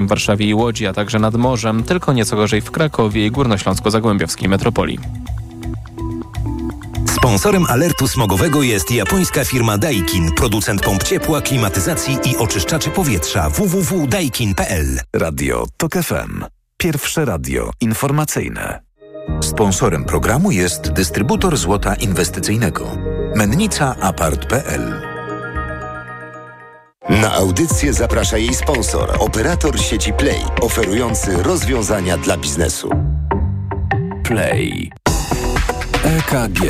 w Warszawie i Łodzi, a także nad morzem, tylko nieco gorzej w Krakowie i Górnośląsko-Zagłębiowskiej metropolii. Sponsorem alertu smogowego jest japońska firma Daikin, producent pomp ciepła, klimatyzacji i oczyszczaczy powietrza www.daikin.pl. Radio TOK FM. Pierwsze radio informacyjne. Sponsorem programu jest dystrybutor złota inwestycyjnego. Mennica Apart.pl Na audycję zaprasza jej sponsor, operator sieci Play, oferujący rozwiązania dla biznesu. Play. EKG.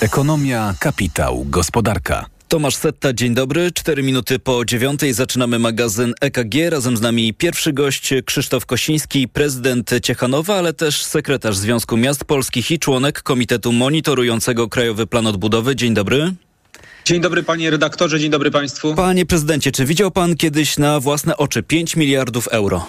Ekonomia, kapitał, gospodarka. Tomasz Setta, dzień dobry. Cztery minuty po dziewiątej zaczynamy magazyn EKG. Razem z nami pierwszy gość Krzysztof Kosiński, prezydent Ciechanowa, ale też sekretarz Związku Miast Polskich i członek Komitetu Monitorującego Krajowy Plan Odbudowy. Dzień dobry. Dzień dobry panie redaktorze, dzień dobry państwu. Panie prezydencie, czy widział pan kiedyś na własne oczy 5 miliardów euro?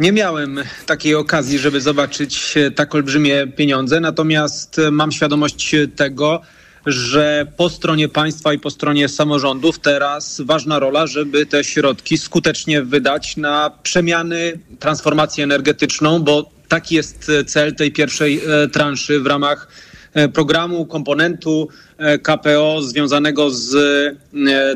Nie miałem takiej okazji, żeby zobaczyć tak olbrzymie pieniądze, natomiast mam świadomość tego, że po stronie państwa i po stronie samorządów teraz ważna rola, żeby te środki skutecznie wydać na przemiany, transformację energetyczną, bo taki jest cel tej pierwszej e, transzy w ramach e, programu, komponentu e, KPO związanego z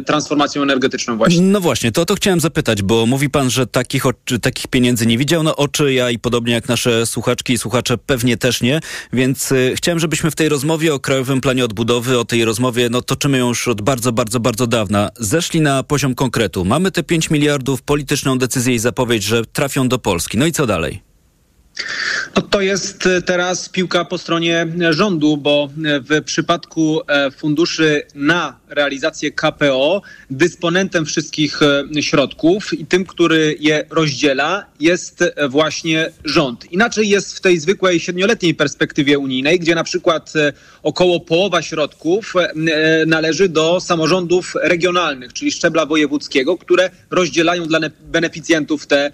transformacją energetyczną właśnie. No właśnie, to to chciałem zapytać, bo mówi pan, że takich, takich pieniędzy nie widział na oczy, ja i podobnie jak nasze słuchaczki i słuchacze pewnie też nie, więc chciałem, żebyśmy w tej rozmowie o Krajowym Planie Odbudowy, o tej rozmowie, no toczymy ją już od bardzo, bardzo, bardzo dawna, zeszli na poziom konkretu. Mamy te 5 miliardów, polityczną decyzję i zapowiedź, że trafią do Polski. No i co dalej? No to jest teraz piłka po stronie rządu, bo w przypadku funduszy na realizację KPO dysponentem wszystkich środków i tym, który je rozdziela, jest właśnie rząd. Inaczej jest w tej zwykłej siedmioletniej perspektywie unijnej, gdzie na przykład około połowa środków należy do samorządów regionalnych, czyli szczebla wojewódzkiego, które rozdzielają dla beneficjentów te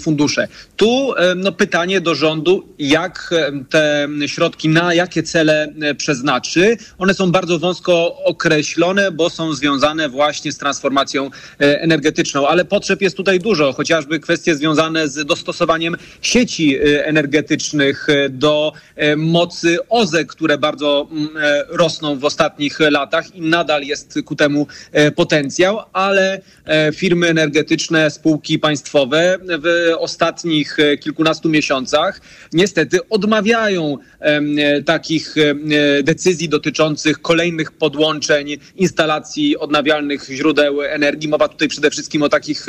fundusze. Tu no, pytanie do rządu, jak te środki na jakie cele przeznaczy. One są bardzo wąsko określone, bo są związane właśnie z transformacją energetyczną, ale potrzeb jest tutaj dużo, chociażby kwestie związane z dostosowaniem sieci energetycznych do mocy OZE, które bardzo rosną w ostatnich latach i nadal jest ku temu potencjał, ale firmy energetyczne, spółki państwowe w ostatnich kilkunastu miesiącach niestety odmawiają takich decyzji dotyczących kolejnych podłączeń, instalacji odnawialnych źródeł energii. Mowa tutaj przede wszystkim o takich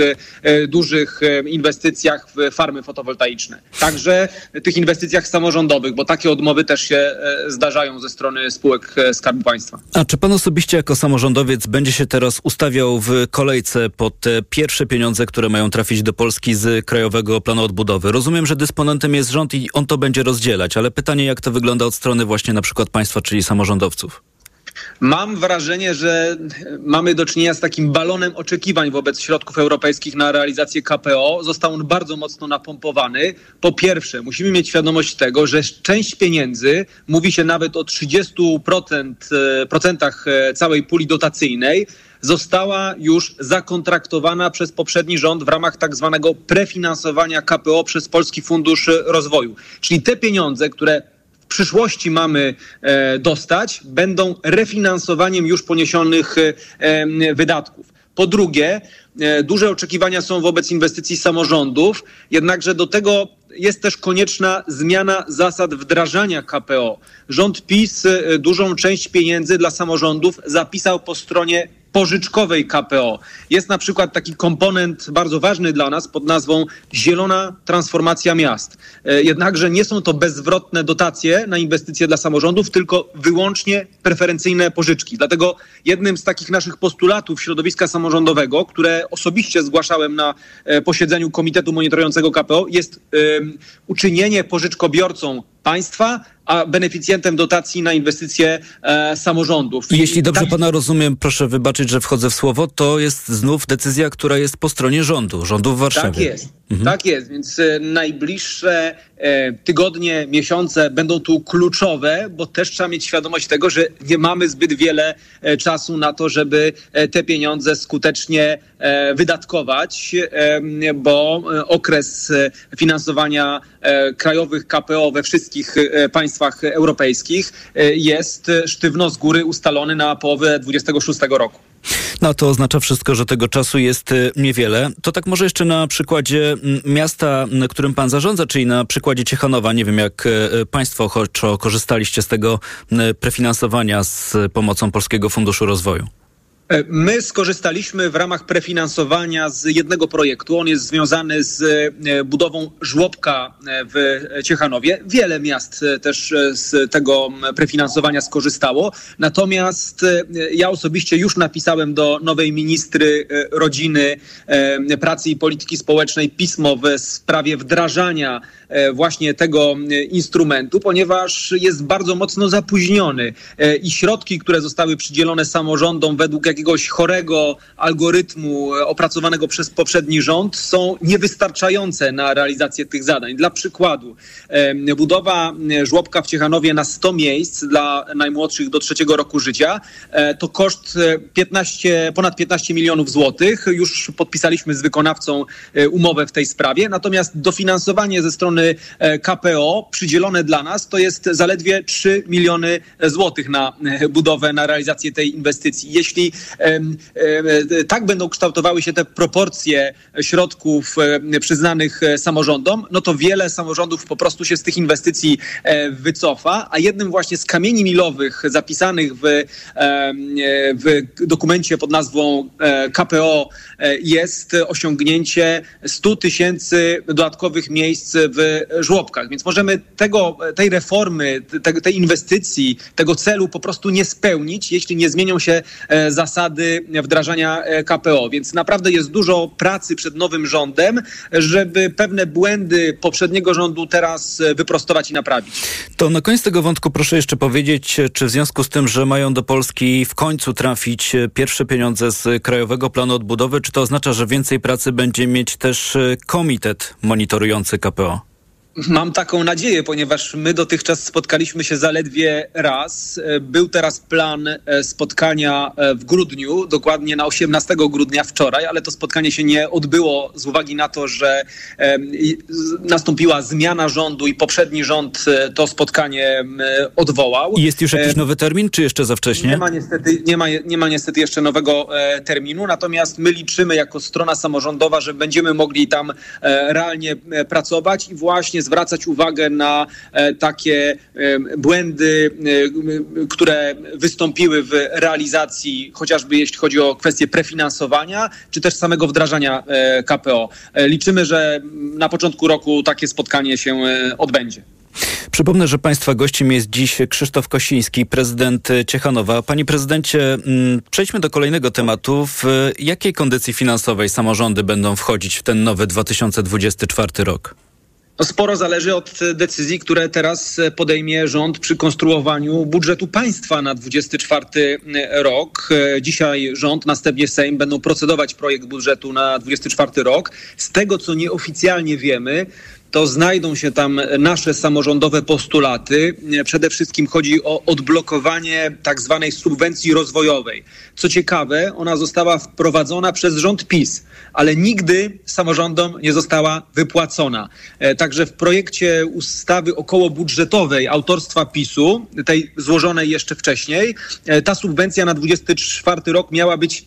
dużych inwestycjach w farmy fotowoltaiczne. Także tych inwestycjach samorządowych, bo takie odmowy też się zdarzają ze strony spółek Skarbu Państwa. A czy pan osobiście jako samorządowiec będzie się teraz ustawiał w kolejce po te pierwsze pieniądze, które mają trafić do Polski z Krajowego Planu Odbudowy? Rozumiem, że dysponentem jest rząd i on to będzie rozdzielać, ale pytanie, jak to wygląda od strony właśnie na przykład państwa, czyli samorządowców? Mam wrażenie, że mamy do czynienia z takim balonem oczekiwań wobec środków europejskich na realizację KPO. Został on bardzo mocno napompowany. Po pierwsze, musimy mieć świadomość tego, że część pieniędzy, mówi się nawet o 30% procentach całej puli dotacyjnej, została już zakontraktowana przez poprzedni rząd w ramach tak zwanego prefinansowania KPO przez Polski Fundusz Rozwoju. Czyli te pieniądze, które w przyszłości mamy dostać, będą refinansowaniem już poniesionych wydatków. Po drugie, duże oczekiwania są wobec inwestycji samorządów, jednakże do tego jest też konieczna zmiana zasad wdrażania KPO. Rząd PiS dużą część pieniędzy dla samorządów zapisał po stronie pożyczkowej KPO. Jest na przykład taki komponent bardzo ważny dla nas pod nazwą zielona transformacja miast. Jednakże nie są to bezzwrotne dotacje na inwestycje dla samorządów, tylko wyłącznie preferencyjne pożyczki. Dlatego jednym z takich naszych postulatów środowiska samorządowego, które osobiście zgłaszałem na posiedzeniu Komitetu Monitorującego KPO, jest um, uczynienie pożyczkobiorcą państwa, a beneficjentem dotacji na inwestycje e, samorządów. Jeśli dobrze tak- pana rozumiem, proszę wybaczyć, że wchodzę w słowo, to jest znów decyzja, która jest po stronie rządu, rządu w Warszawie. Tak jest. Tak jest, więc e, najbliższe tygodnie, miesiące będą tu kluczowe, bo też trzeba mieć świadomość tego, że nie mamy zbyt wiele e, czasu na to, żeby e, te pieniądze skutecznie e, wydatkować, e, bo e, okres e, finansowania e, krajowych KPO we wszystkich e, państwach europejskich e, jest e, sztywno z góry ustalony na połowę 26 roku. No to oznacza wszystko, że tego czasu jest y, niewiele. To tak może jeszcze na przykładzie miasta, którym pan zarządza, czyli na przykładzie Ciechanowa. Nie wiem, jak y, państwo ochoczo korzystaliście z tego y, prefinansowania z pomocą Polskiego Funduszu Rozwoju. E, My skorzystaliśmy w ramach prefinansowania z jednego projektu. On jest związany z e, budową żłobka e, w Ciechanowie. Wiele miast też z tego prefinansowania skorzystało. Natomiast ja osobiście już napisałem do nowej ministry rodziny, pracy i polityki społecznej pismo w sprawie wdrażania właśnie tego e, instrumentu, ponieważ jest bardzo mocno zapóźniony e, i środki, które zostały przydzielone samorządom według jakiegoś chorego algorytmu e, opracowanego przez poprzedni rząd są niewystarczające na realizację tych zadań. Dla przykładu, e, budowa e, żłobka w Ciechanowie na 100 miejsc dla najmłodszych do trzeciego roku życia e, to koszt e, 15, ponad 15 milionów złotych. Już podpisaliśmy z wykonawcą e, umowę w tej sprawie. Natomiast dofinansowanie ze strony e, KPO przydzielone dla nas to jest zaledwie 3 miliony złotych na e, budowę, na realizację tej inwestycji. Jeśli e, tak będą kształtowały się te proporcje środków przyznanych samorządom, no to wiele samorządów po prostu się z tych inwestycji wycofa, a jednym właśnie z kamieni milowych zapisanych w, w dokumencie pod nazwą KPO jest osiągnięcie 100 tysięcy dodatkowych miejsc w żłobkach. Więc możemy tego, tej reformy, te, tej inwestycji, tego celu po prostu nie spełnić, jeśli nie zmienią się e, zasady wdrażania e, KPO. Więc naprawdę jest dużo pracy przed nowym rządem, żeby pewne błędy poprzedniego rządu teraz e, wyprostować i naprawić. To na koniec tego wątku proszę jeszcze powiedzieć, czy w związku z tym, że mają do Polski w końcu trafić e, pierwsze pieniądze z Krajowego Planu Odbudowy, czy to oznacza, że więcej pracy będzie mieć też e, komitet monitorujący KPO? Mam taką nadzieję, ponieważ my dotychczas spotkaliśmy się zaledwie raz. E, Był teraz plan e, spotkania e, w grudniu, dokładnie na 18 grudnia wczoraj, ale to spotkanie się nie odbyło z uwagi na to, że nastąpiła zmiana rządu i poprzedni rząd to spotkanie odwołał. I jest już jakiś nowy termin, czy jeszcze za wcześnie? nie ma niestety, nie ma, nie ma niestety jeszcze nowego terminu, natomiast my liczymy jako strona samorządowa, że będziemy mogli tam realnie pracować i właśnie zwracać uwagę na e, takie błędy, e, które wystąpiły w realizacji, chociażby jeśli chodzi o kwestię prefinansowania, czy też samego wdrażania e, KPO. Liczymy, że na początku roku takie spotkanie się odbędzie. Przypomnę, że Państwa gościem jest dziś Krzysztof Kosiński, prezydent Ciechanowa. Panie prezydencie, mm, przejdźmy do kolejnego tematu. W jakiej kondycji finansowej samorządy będą wchodzić w ten nowy 2024 rok? No sporo zależy od decyzji, które teraz podejmie rząd przy konstruowaniu budżetu państwa na 24 rok. Dzisiaj rząd, następnie Sejm będą procedować projekt budżetu na 24 rok. Z tego, co nieoficjalnie wiemy, to znajdą się tam nasze samorządowe postulaty. Przede wszystkim chodzi o odblokowanie tak zwanej subwencji rozwojowej. Co ciekawe, ona została wprowadzona przez rząd PiS, ale nigdy samorządom nie została wypłacona. E, Także w projekcie ustawy okołobudżetowej autorstwa PiSu, tej złożonej jeszcze wcześniej, e, ta subwencja na 24 rok miała być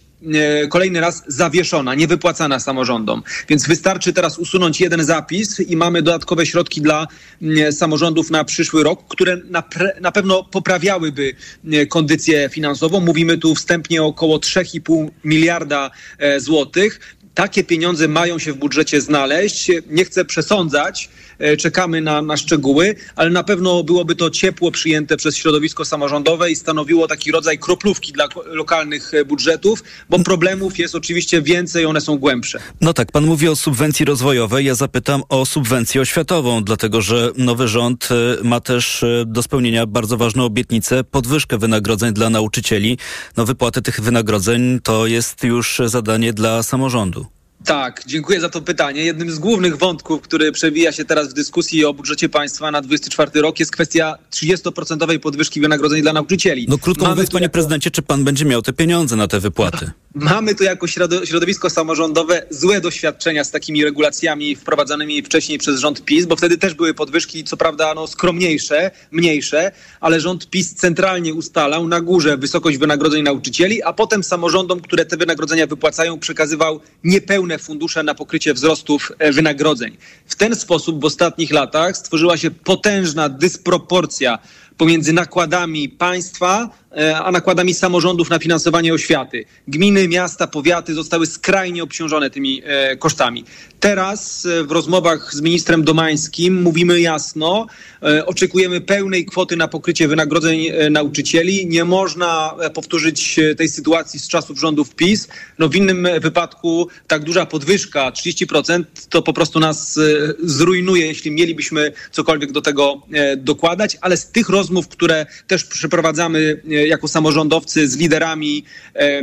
kolejny raz zawieszona, niewypłacana samorządom. Więc wystarczy teraz usunąć jeden zapis i mamy dodatkowe środki dla mm, samorządów na przyszły rok, które na, na pewno poprawiałyby e, kondycję finansową. Mówimy tu wstępnie około 3,5 miliarda e, złotych. takie pieniądze mają się w budżecie znaleźć. Nie chcę przesądzać, e, czekamy na, na szczegóły, ale na pewno byłoby to ciepło przyjęte przez środowisko samorządowe i stanowiło taki rodzaj kroplówki dla lokalnych e, budżetów, bo problemów jest oczywiście więcej, one są głębsze. No tak, pan mówi o subwencji rozwojowej, ja zapytam o subwencję oświatową, dlatego że nowy rząd y, ma też do spełnienia bardzo ważną obietnicę, podwyżkę wynagrodzeń dla nauczycieli. No wypłaty tych wynagrodzeń to jest już zadanie dla samorządu. Tak, dziękuję za to pytanie. Jednym z głównych wątków, który przewija się teraz w dyskusji o budżecie państwa na 24 rok jest kwestia 30% podwyżki wynagrodzeń dla nauczycieli. No krótko Mamy mówiąc, tu panie prezydencie, czy pan będzie miał te pieniądze na te wypłaty? Mamy tu jako środo- środowisko samorządowe złe doświadczenia z takimi regulacjami wprowadzanymi wcześniej przez rząd PiS, bo wtedy też były podwyżki, co prawda no, skromniejsze, mniejsze, ale rząd PiS centralnie ustalał na górze wysokość wynagrodzeń nauczycieli, a potem samorządom, które te wynagrodzenia wypłacają, przekazywał niepełne fundusze na pokrycie wzrostów e, wynagrodzeń. W ten sposób w ostatnich latach stworzyła się potężna dysproporcja pomiędzy nakładami państwa a nakładami samorządów na finansowanie oświaty. Gminy, miasta, powiaty zostały skrajnie obciążone tymi e, kosztami. Teraz e, w rozmowach z ministrem Domańskim mówimy jasno, e, oczekujemy pełnej kwoty na pokrycie wynagrodzeń e, nauczycieli. Nie można e, powtórzyć e, tej sytuacji z czasów rządów PiS. No w innym e, wypadku tak duża podwyżka 30% to po prostu nas e, zrujnuje, jeśli mielibyśmy cokolwiek do tego e, dokładać, ale z tych rozmów, które też przeprowadzamy e, jako samorządowcy z liderami e, e,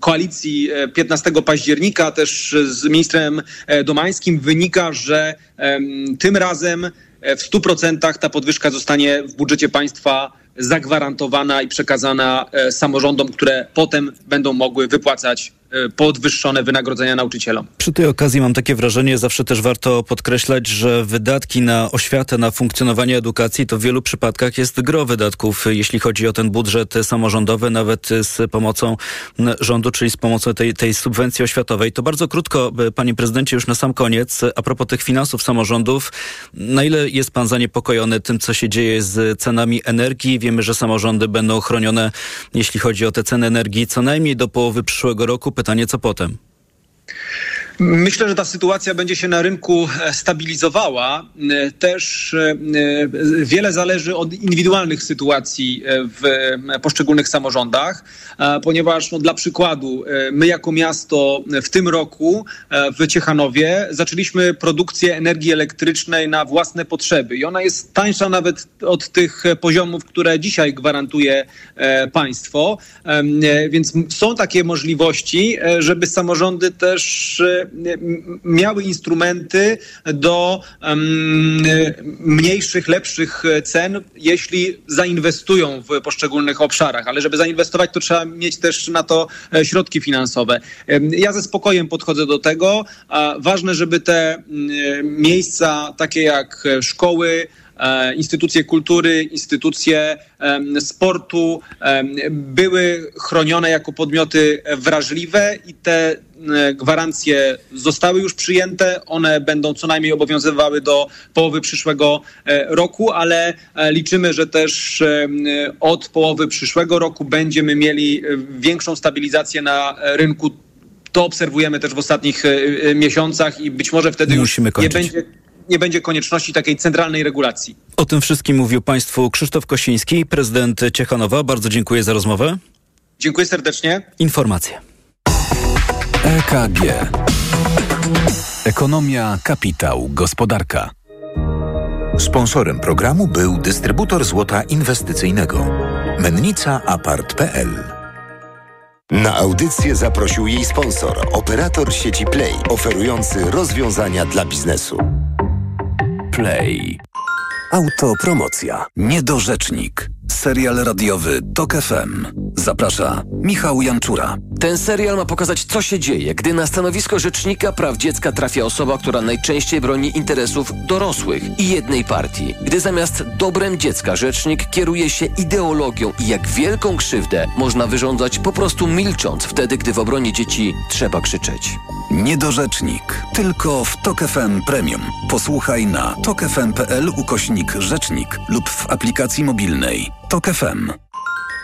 koalicji e, 15 października, też z ministrem e, Domańskim wynika, że tym razem e, w 100% ta podwyżka zostanie w budżecie państwa zagwarantowana i przekazana e, samorządom, które potem będą mogły wypłacać e, podwyższone wynagrodzenia nauczycielom. Przy tej okazji mam takie wrażenie, zawsze też warto podkreślać, że wydatki na oświatę, na funkcjonowanie edukacji to w wielu przypadkach jest gro wydatków, jeśli chodzi o ten budżet samorządowy, nawet z pomocą rządu, czyli z pomocą tej, tej subwencji oświatowej. To bardzo krótko, e, panie prezydencie, już na sam koniec, a propos tych finansów samorządów, na ile jest pan zaniepokojony tym, co się dzieje z cenami energii? Wiemy, że samorządy będą chronione, jeśli chodzi o te ceny energii, co najmniej do połowy przyszłego roku. Pytanie, co potem? Myślę, że ta sytuacja będzie się na rynku e, stabilizowała. E, Też e, wiele zależy od indywidualnych sytuacji w poszczególnych samorządach, ponieważ no, dla przykładu my jako miasto w tym roku w Ciechanowie zaczęliśmy produkcję energii elektrycznej na własne potrzeby i ona jest tańsza nawet od tych poziomów, które dzisiaj gwarantuje państwo. Więc są takie możliwości, żeby samorządy też miały instrumenty do e, mniejszych, lepszych e, cen, jeśli zainwestują w poszczególnych obszarach. Ale żeby zainwestować, to trzeba mieć też na to e, środki finansowe. Ja ze spokojem podchodzę do tego. Ważne, żeby te mm, miejsca takie jak e, szkoły, e, instytucje kultury, instytucje sportu były chronione jako podmioty wrażliwe i te e, gwarancje zostały już przyjęte. One będą co najmniej obowiązywały do połowy przyszłego e, roku, ale e, liczymy, że też od połowy przyszłego roku będziemy mieli e, większą stabilizację na e, rynku to obserwujemy też w ostatnich e, e, miesiącach i być może wtedy Musimy już nie kończyć. będzie, nie będzie konieczności takiej centralnej regulacji. O tym wszystkim mówił Państwu Krzysztof Kosiński, prezydent Ciechanowa. Bardzo dziękuję za rozmowę. Dziękuję serdecznie. Informacje. EKG. Ekonomia, kapitał, gospodarka. Sponsorem programu był dystrybutor złota inwestycyjnego. Mennica Apart.pl Na audycję zaprosił jej sponsor, operator sieci Play, oferujący rozwiązania dla biznesu. Play. Autopromocja. Niedorzecznik. Serial radiowy TOK FM. Zaprasza Michał Janczura. Ten serial ma pokazać, co się dzieje, gdy na stanowisko rzecznika praw dziecka trafia osoba, która najczęściej broni interesów dorosłych i jednej partii. Gdy zamiast dobrem dziecka rzecznik kieruje się ideologią i jak wielką krzywdę można wyrządzać po prostu milcząc wtedy, gdy w obronie dzieci trzeba krzyczeć. Niedorzecznik. Tylko w TOK FM Premium. Posłuchaj na tokefm.pl ukośnik rzecznik lub w aplikacji mobilnej. TOK FM.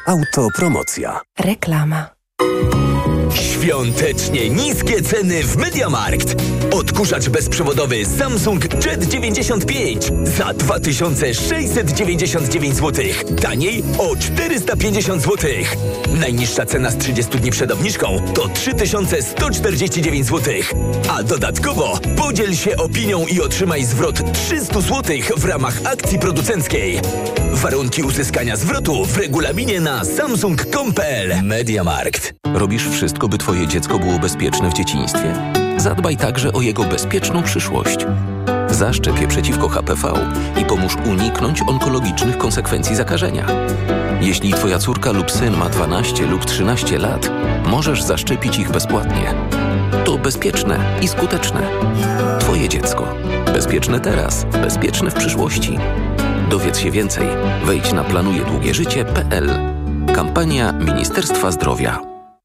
Autopromocja. Reklama. Świątecznie niskie ceny w Mediamarkt. Odkurzacz bezprzewodowy Samsung Jet 95 za 2699 zł. Taniej o 450 zł. Najniższa cena z 30 dni przed obniżką to 3149 zł. A dodatkowo podziel się opinią i otrzymaj zwrot 300 zł w ramach akcji producenckiej. Warunki uzyskania zwrotu w regulaminie na samsung.com.pl Mediamarkt. Robisz wszystko, by Twoje dziecko było bezpieczne w dzieciństwie? Zadbaj także o jego bezpieczną przyszłość. Zaszczep przeciwko HPV i pomóż uniknąć onkologicznych konsekwencji zakażenia. Jeśli Twoja córka lub syn ma 12 lub 13 lat, możesz zaszczepić ich bezpłatnie. To bezpieczne i skuteczne. Twoje dziecko. Bezpieczne teraz, bezpieczne w przyszłości. Dowiedz się więcej. Wejdź na planujedługieżycie.pl. Kampania Ministerstwa Zdrowia.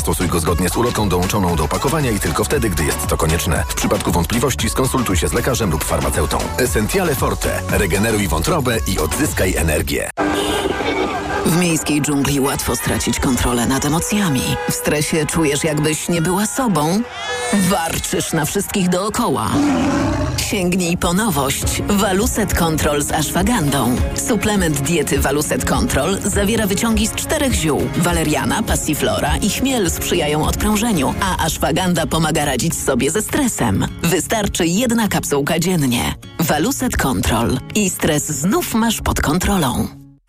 stosuj go zgodnie z ulotką dołączoną do opakowania i tylko wtedy, gdy jest to konieczne. W przypadku wątpliwości skonsultuj się z lekarzem lub farmaceutą. Essentiale Forte. Regeneruj wątrobę i odzyskaj energię. W miejskiej dżungli łatwo stracić kontrolę nad emocjami. W stresie czujesz, jakbyś nie była sobą. Warczysz na wszystkich dookoła. Sięgnij po nowość. Waluset Control z ashwagandą. Suplement diety Waluset Control zawiera wyciągi z czterech ziół. Waleriana, passiflora i chmiel sprzyjają odprężeniu, a ashwaganda pomaga radzić sobie ze stresem. Wystarczy jedna kapsułka dziennie. Waluset Control. I stres znów masz pod kontrolą.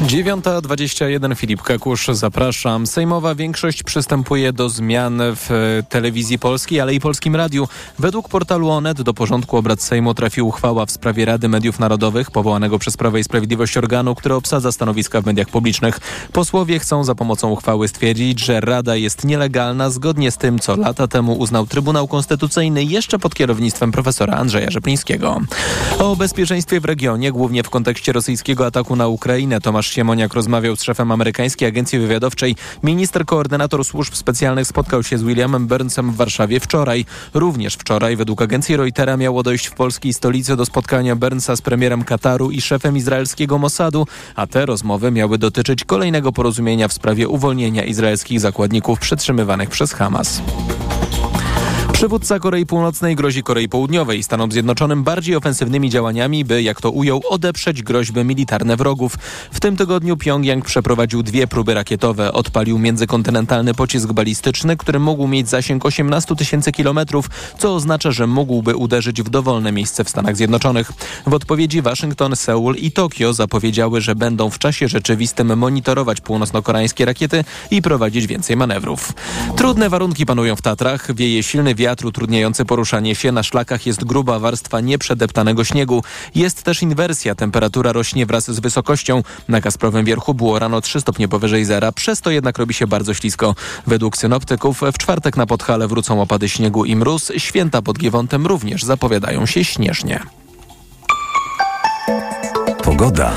9.21 Filip Kakusz, zapraszam. Sejmowa większość przystępuje do zmian w telewizji polskiej, ale i polskim radiu. Według portalu Onet do porządku obrad Sejmu trafi uchwała w sprawie Rady Mediów Narodowych, powołanego przez Prawo i Sprawiedliwość organu, który obsadza stanowiska w mediach publicznych. Posłowie chcą za pomocą uchwały stwierdzić, że Rada jest nielegalna zgodnie z tym, co lata temu uznał Trybunał Konstytucyjny jeszcze pod kierownictwem profesora Andrzeja Rzeplińskiego. O bezpieczeństwie w regionie, głównie w kontekście rosyjskiego ataku na Ukrainę, Tomasz Siemoniak rozmawiał z szefem amerykańskiej agencji wywiadowczej. Minister koordynator służb specjalnych spotkał się z Williamem Burnsem w Warszawie wczoraj. Również wczoraj według agencji Reutera miało dojść w polskiej stolicy do spotkania Burnsa z premierem Kataru i szefem izraelskiego Mossadu, a te rozmowy miały dotyczyć kolejnego porozumienia w sprawie uwolnienia izraelskich zakładników przetrzymywanych przez Hamas. Przywódca Korei Północnej grozi Korei Południowej Stanom Zjednoczonym bardziej ofensywnymi działaniami, by, jak to ujął, odeprzeć groźby militarne wrogów. W tym tygodniu Pjongjang przeprowadził dwie próby rakietowe. Odpalił międzykontynentalny pocisk balistyczny, który mógł mieć zasięg 18 tysięcy kilometrów, co oznacza, że mógłby uderzyć w dowolne miejsce w Stanach Zjednoczonych. W odpowiedzi Waszyngton, Seul i Tokio zapowiedziały, że będą w czasie rzeczywistym monitorować północno-koreańskie rakiety i prowadzić więcej manewrów. Trudne warunki panują w Tatrach. Wieje silny wiatr wiatr utrudniający poruszanie się. Na szlakach jest gruba warstwa nieprzedeptanego śniegu. Jest też inwersja. Temperatura rośnie wraz z wysokością. Na Kasprowym Wierchu było rano 3 stopnie powyżej zera. Przez to jednak robi się bardzo ślisko. Według synoptyków w czwartek na Podhale wrócą opady śniegu i mróz. Święta pod Giewontem również zapowiadają się śnieżnie. Pogoda.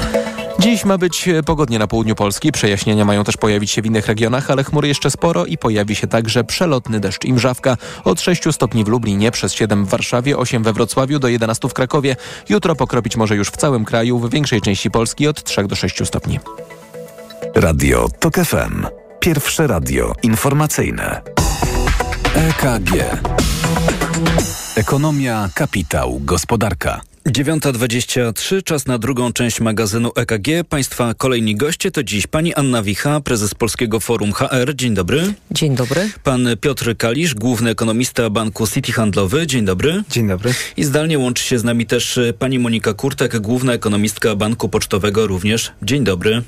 Dziś ma być pogodnie na południu Polski. Przejaśnienia mają też pojawić się w innych regionach, ale chmury jeszcze sporo i pojawi się także przelotny deszcz i mrzawka. Od 6 stopni w Lublinie, przez 7 w Warszawie, 8 we Wrocławiu, do 11 w Krakowie. Jutro pokropić może już w całym kraju, w większej części Polski od 3 do 6 stopni. Radio TOK FM. Pierwsze radio informacyjne. EKG. Ekonomia, kapitał, gospodarka. 9.23, czas na drugą część magazynu EKG. Państwa kolejni goście to dziś pani Anna Wicha, prezes Polskiego Forum HR. Dzień dobry. Dzień dobry. Pan Piotr Kalisz, główny ekonomista Banku City Handlowy. Dzień dobry. Dzień dobry. I zdalnie łączy się z nami też pani Monika Kurtek, główna ekonomistka Banku Pocztowego również. Dzień dobry.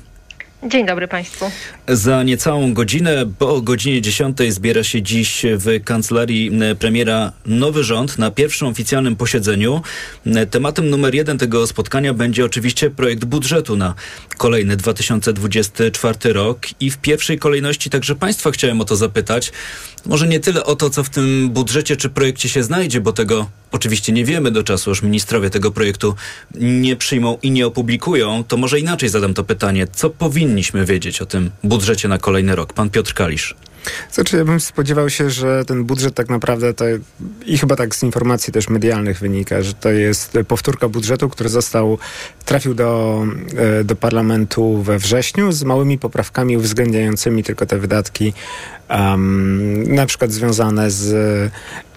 Dzień dobry Państwu. Za niecałą godzinę, bo o godzinie 10 zbiera się dziś w kancelarii premiera nowy rząd na pierwszym oficjalnym posiedzeniu. Tematem numer jeden tego spotkania będzie oczywiście projekt budżetu na kolejny 2024 rok i w pierwszej kolejności także Państwa chciałem o to zapytać. Może nie tyle o to, co w tym budżecie czy projekcie się znajdzie, bo tego oczywiście nie wiemy do czasu, aż ministrowie tego projektu nie przyjmą i nie opublikują, to może inaczej zadam to pytanie. Co powinniśmy wiedzieć o tym budżecie na kolejny rok? Pan Piotr Kalisz. Znaczy, ja bym spodziewał się, że ten budżet tak naprawdę to i chyba tak z informacji też medialnych wynika, że to jest powtórka budżetu, który został, trafił do, e, do parlamentu we wrześniu z małymi poprawkami uwzględniającymi tylko te wydatki um, na przykład związane z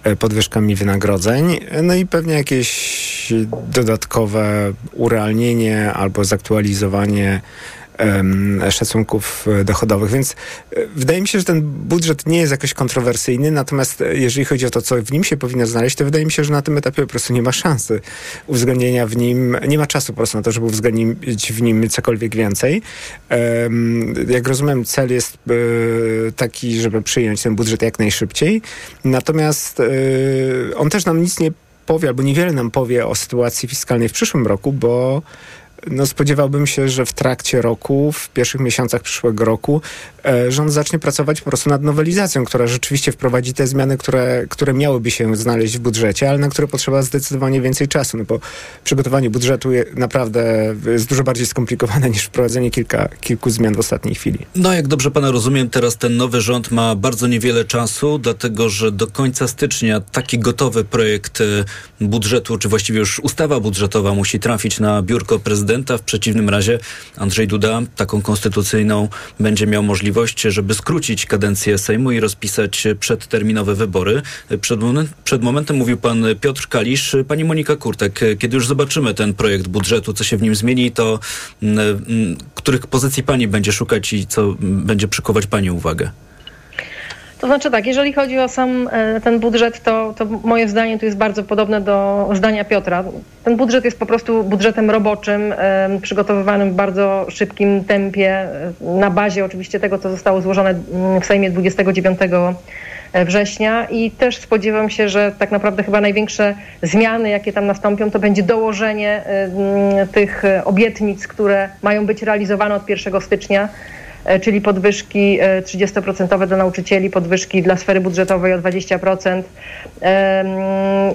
e, podwyżkami wynagrodzeń, no i pewnie jakieś dodatkowe urealnienie albo zaktualizowanie szacunków e, dochodowych. Więc e, wydaje mi się, że ten budżet nie jest jakoś kontrowersyjny, natomiast e, jeżeli chodzi o to, co w nim się powinno znaleźć, to wydaje mi się, że na tym etapie po prostu nie ma szansy uwzględnienia w nim, nie ma czasu po prostu na to, żeby uwzględnić w nim cokolwiek więcej. Jak rozumiem, cel jest taki, żeby przyjąć ten budżet jak najszybciej. Natomiast on też nam nic nie powie, albo niewiele nam powie o sytuacji fiskalnej w przyszłym roku, bo no spodziewałbym się, że w trakcie roku, w pierwszych miesiącach przyszłego roku e, rząd zacznie pracować po prostu nad nowelizacją, która rzeczywiście wprowadzi te zmiany, które, które miałyby się znaleźć w budżecie, ale na które potrzeba zdecydowanie więcej czasu, no bo przygotowanie budżetu je, naprawdę jest dużo bardziej skomplikowane niż wprowadzenie kilka, kilku zmian w ostatniej chwili. No jak dobrze pana rozumiem, teraz ten nowy rząd ma bardzo niewiele czasu, dlatego że do końca stycznia taki gotowy projekt e, budżetu, czy właściwie już ustawa budżetowa musi trafić na biurko prezydenta prezydenta. W przeciwnym razie Andrzej Duda taką konstytucyjną będzie miał możliwość, żeby skrócić kadencję Sejmu i rozpisać przedterminowe wybory. Przed, przed momentem mówił pan Piotr Kalisz, pani Monika Kurtek. Kiedy już zobaczymy ten projekt budżetu, co się w nim zmieni, to m, mm, m, których pozycji pani będzie szukać i co będzie przykuwać pani uwagę? To znaczy tak, jeżeli chodzi o sam e, ten budżet, to, to moje zdanie tu jest bardzo podobne do zdania Piotra. Ten budżet jest po prostu budżetem roboczym, przygotowywanym w bardzo szybkim tempie, e, na bazie oczywiście tego, co zostało złożone mm, w Sejmie 29 e, września i też spodziewam się, że tak naprawdę chyba największe zmiany, jakie tam nastąpią, to będzie dołożenie tych obietnic, które mają być realizowane od 1 stycznia E, czyli podwyżki 30% e, dla nauczycieli, podwyżki dla sfery budżetowej o 20%.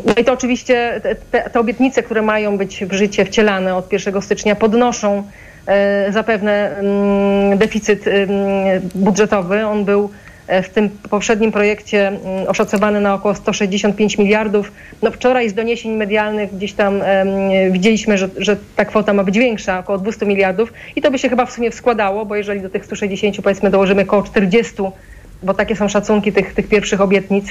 No i to oczywiście te, te obietnice, które mają być w życie wcielane od 1 stycznia, podnoszą e, zapewne mm, deficyt budżetowy. On był E, w tym poprzednim projekcie mm, oszacowany na około 165 miliardów. No wczoraj z doniesień medialnych gdzieś tam widzieliśmy, że, że ta kwota ma być większa, około 200 miliardów i to by się chyba w sumie składało, bo jeżeli do tych 160 powiedzmy dołożymy około 40, bo takie są szacunki tych, tych pierwszych obietnic,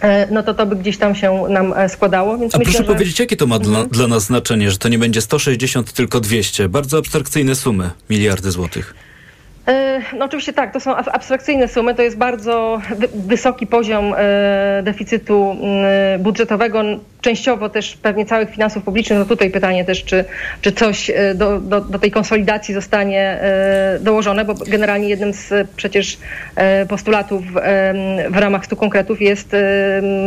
e, no to to by gdzieś tam się nam e, składało. Więc A myślę, proszę że... powiedzieć, jakie to ma mhm. dla, dla nas znaczenie, że to nie będzie 160, tylko 200? Bardzo abstrakcyjne sumy, miliardy złotych. E, no oczywiście tak, to są abstrakcyjne sumy, to jest bardzo wysoki poziom e, deficytu budżetowego częściowo też pewnie całych finansów publicznych. No tutaj pytanie też, czy, czy coś e, do, do, do tej konsolidacji zostanie e, dołożone, bo generalnie jednym z przecież e, postulatów w ramach stu konkretów jest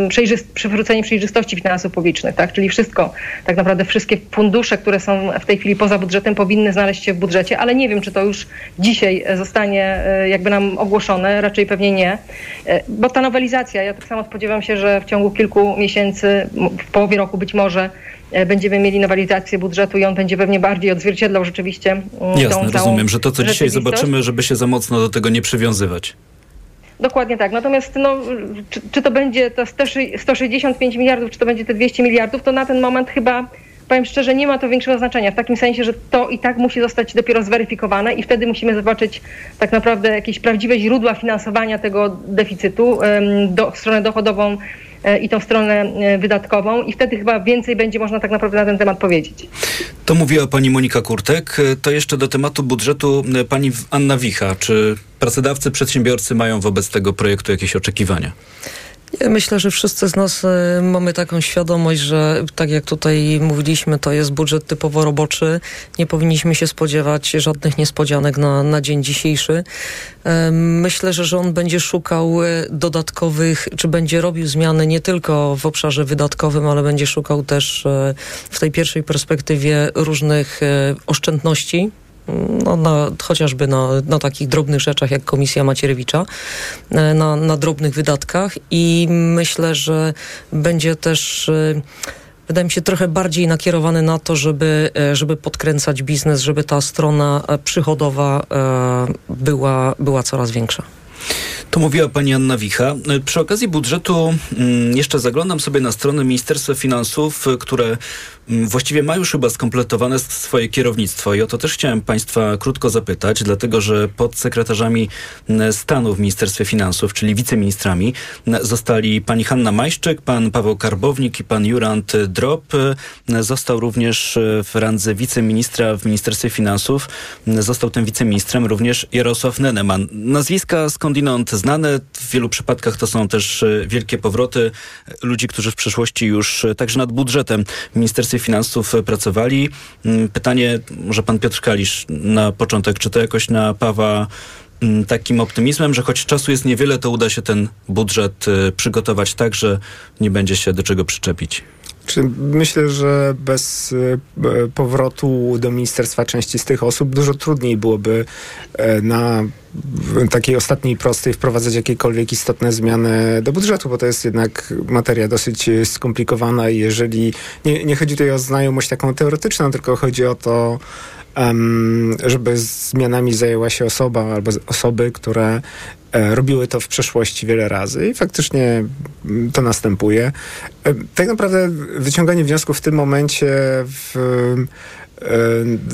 przejrzyst, przywrócenie przejrzystości finansów publicznych, tak? Czyli wszystko, tak naprawdę wszystkie fundusze, które są w tej chwili poza budżetem powinny znaleźć się w budżecie, ale nie wiem, czy to już dzisiaj zostanie jakby nam ogłoszone, raczej pewnie nie, bo ta nowelizacja, ja tak samo spodziewam się, że w ciągu kilku miesięcy w połowie roku być może e, będziemy mieli nowelizację budżetu i on będzie pewnie bardziej odzwierciedlał rzeczywiście Jasne, rozumiem, że to, co dzisiaj zobaczymy, żeby się za mocno do tego nie przywiązywać. Dokładnie tak. Natomiast no, czy, czy to będzie to 165 miliardów, czy to będzie te 200 miliardów, to na ten moment chyba powiem szczerze, nie ma to większego znaczenia. W takim sensie, że to i tak musi zostać dopiero zweryfikowane i wtedy musimy zobaczyć tak naprawdę jakieś prawdziwe źródła finansowania tego deficytu, do, stronę dochodową i tą stronę wydatkową i wtedy chyba więcej będzie można tak naprawdę na ten temat powiedzieć. To mówiła pani Monika Kurtek. To jeszcze do tematu budżetu pani Anna Wicha. Czy pracodawcy, przedsiębiorcy mają wobec tego projektu jakieś oczekiwania? Myślę, że wszyscy z nas e, mamy taką świadomość, że tak jak tutaj mówiliśmy, to jest budżet typowo roboczy. Nie powinniśmy się spodziewać żadnych niespodzianek na, na dzień dzisiejszy. Myślę, że rząd będzie szukał e, dodatkowych, czy będzie robił zmiany nie tylko w obszarze wydatkowym, ale będzie szukał też w tej pierwszej perspektywie różnych oszczędności no, na, chociażby na, na takich drobnych rzeczach jak Komisja Macierewicza, e, na, na drobnych wydatkach i myślę, że będzie też e, wydaje mi się trochę bardziej nakierowany na to, żeby, e, żeby podkręcać biznes, żeby ta strona przychodowa była, była coraz większa. To mówiła pani Anna Wicha. Przy okazji budżetu mm, jeszcze zaglądam sobie na stronę Ministerstwa Finansów, które właściwie ma już chyba skompletowane swoje kierownictwo i o to też chciałem Państwa krótko zapytać, dlatego że pod sekretarzami mm, stanu w Ministerstwie Finansów, czyli wiceministrami, mm, zostali pani Hanna Majszczyk, pan Paweł Karbownik i pan Jurant Drop. Został również e, w randze wiceministra w Ministerstwie Finansów, został tym wiceministrem również Jarosław Neneman. Nazwiska skądinąd znane, w wielu przypadkach to są też e, wielkie powroty ludzi, którzy w przeszłości już e, także nad budżetem w Ministerstwie Finansów pracowali. Mm, pytanie, może pan Piotr Kalisz na początek, czy to jakoś napawa mm, takim optymizmem, że choć czasu jest niewiele, to uda się ten budżet y, przygotować tak, że nie będzie się do czego przyczepić? Myślę, że bez y, powrotu do ministerstwa części z tych osób dużo trudniej byłoby e, na takiej ostatniej prostej wprowadzać jakiekolwiek istotne zmiany do budżetu, bo to jest jednak materia dosyć skomplikowana i jeżeli nie, nie chodzi tutaj o znajomość taką teoretyczną, tylko chodzi o to, żeby zmianami zajęła się osoba albo osoby, które robiły to w przeszłości wiele razy i faktycznie mm, to następuje. E, tak naprawdę wyciąganie wniosków w tym momencie w E,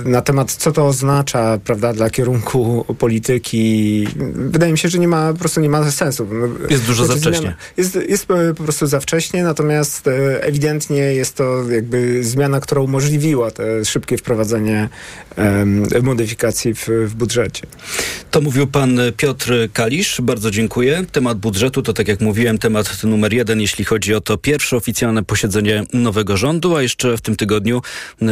na temat, co to oznacza, prawda, dla kierunku polityki. Wydaje mi się, że nie ma, po prostu nie ma sensu. No, jest dużo znaczy, za wcześnie. Jest, jest po prostu za wcześnie, natomiast e, ewidentnie jest to jakby zmiana, która umożliwiła te szybkie wprowadzenie um, modyfikacji w, w budżecie. To mówił pan Piotr Kalisz. Bardzo dziękuję. Temat budżetu to, tak jak mówiłem, temat numer jeden, jeśli chodzi o to pierwsze oficjalne posiedzenie nowego rządu, a jeszcze w tym tygodniu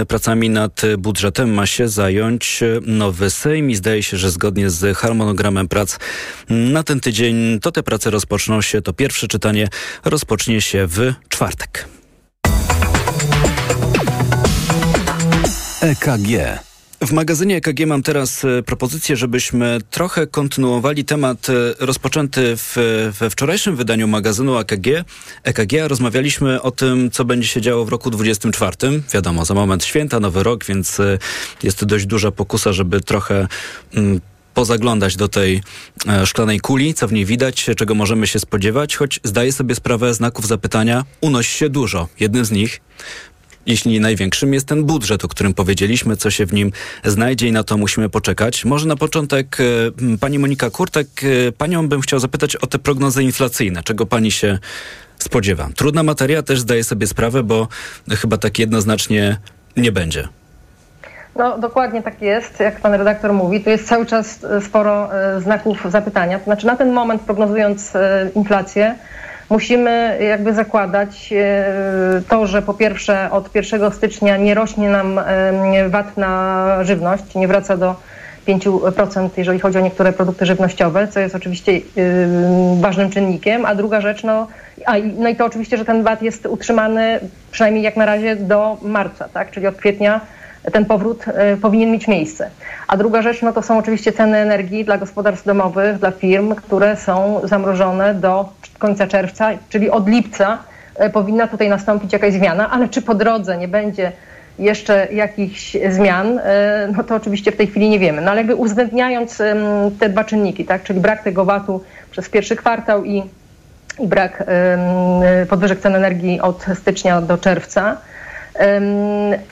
pracami nad budżetem ma się zająć nowy Sejm i zdaje się, że zgodnie z harmonogramem prac na ten tydzień to te prace rozpoczną się, to pierwsze czytanie rozpocznie się w czwartek. EKG w magazynie EKG mam teraz e, propozycję, żebyśmy trochę kontynuowali temat e, rozpoczęty w, we wczorajszym wydaniu magazynu EKG. EKG rozmawialiśmy o tym, co będzie się działo w roku 2024. Wiadomo, za moment święta, nowy rok, więc e, jest dość duża pokusa, żeby trochę mm, pozaglądać do tej szklanej kuli, co w niej widać, czego możemy się spodziewać, choć zdaję sobie sprawę znaków zapytania, unosi się dużo. Jednym z nich jeśli nie największym, jest ten budżet, o którym powiedzieliśmy, co się w nim znajdzie i na to musimy poczekać. Może na początek e, pani Monika Kurtek, e, panią bym chciał zapytać o te prognozy inflacyjne. Czego pani się spodziewa? Trudna materia, też zdaję sobie sprawę, bo chyba tak jednoznacznie nie będzie. No dokładnie tak jest, jak pan redaktor mówi. Tu jest cały czas e, sporo znaków zapytania. To znaczy na ten moment prognozując inflację, musimy jakby zakładać e, to, że po pierwsze od 1 stycznia nie rośnie nam VAT na żywność, nie wraca do 5%, jeżeli chodzi o niektóre produkty żywnościowe, co jest oczywiście e, ważnym czynnikiem, a druga rzecz, no, a, no i to oczywiście, że ten VAT jest utrzymany przynajmniej jak na razie do marca, tak, czyli od kwietnia ten powrót e, powinien mieć miejsce. A druga rzecz, no to są oczywiście ceny energii dla gospodarstw domowych, dla firm, które są zamrożone do końca czerwca, czyli od lipca e, powinna tutaj nastąpić jakaś zmiana, ale czy po drodze nie będzie jeszcze jakichś zmian, e, no to oczywiście w tej chwili nie wiemy. No ale jakby uwzględniając te dwa czynniki, tak, czyli brak tego VAT-u przez pierwszy kwartał i, i brak podwyżek cen energii od stycznia do czerwca,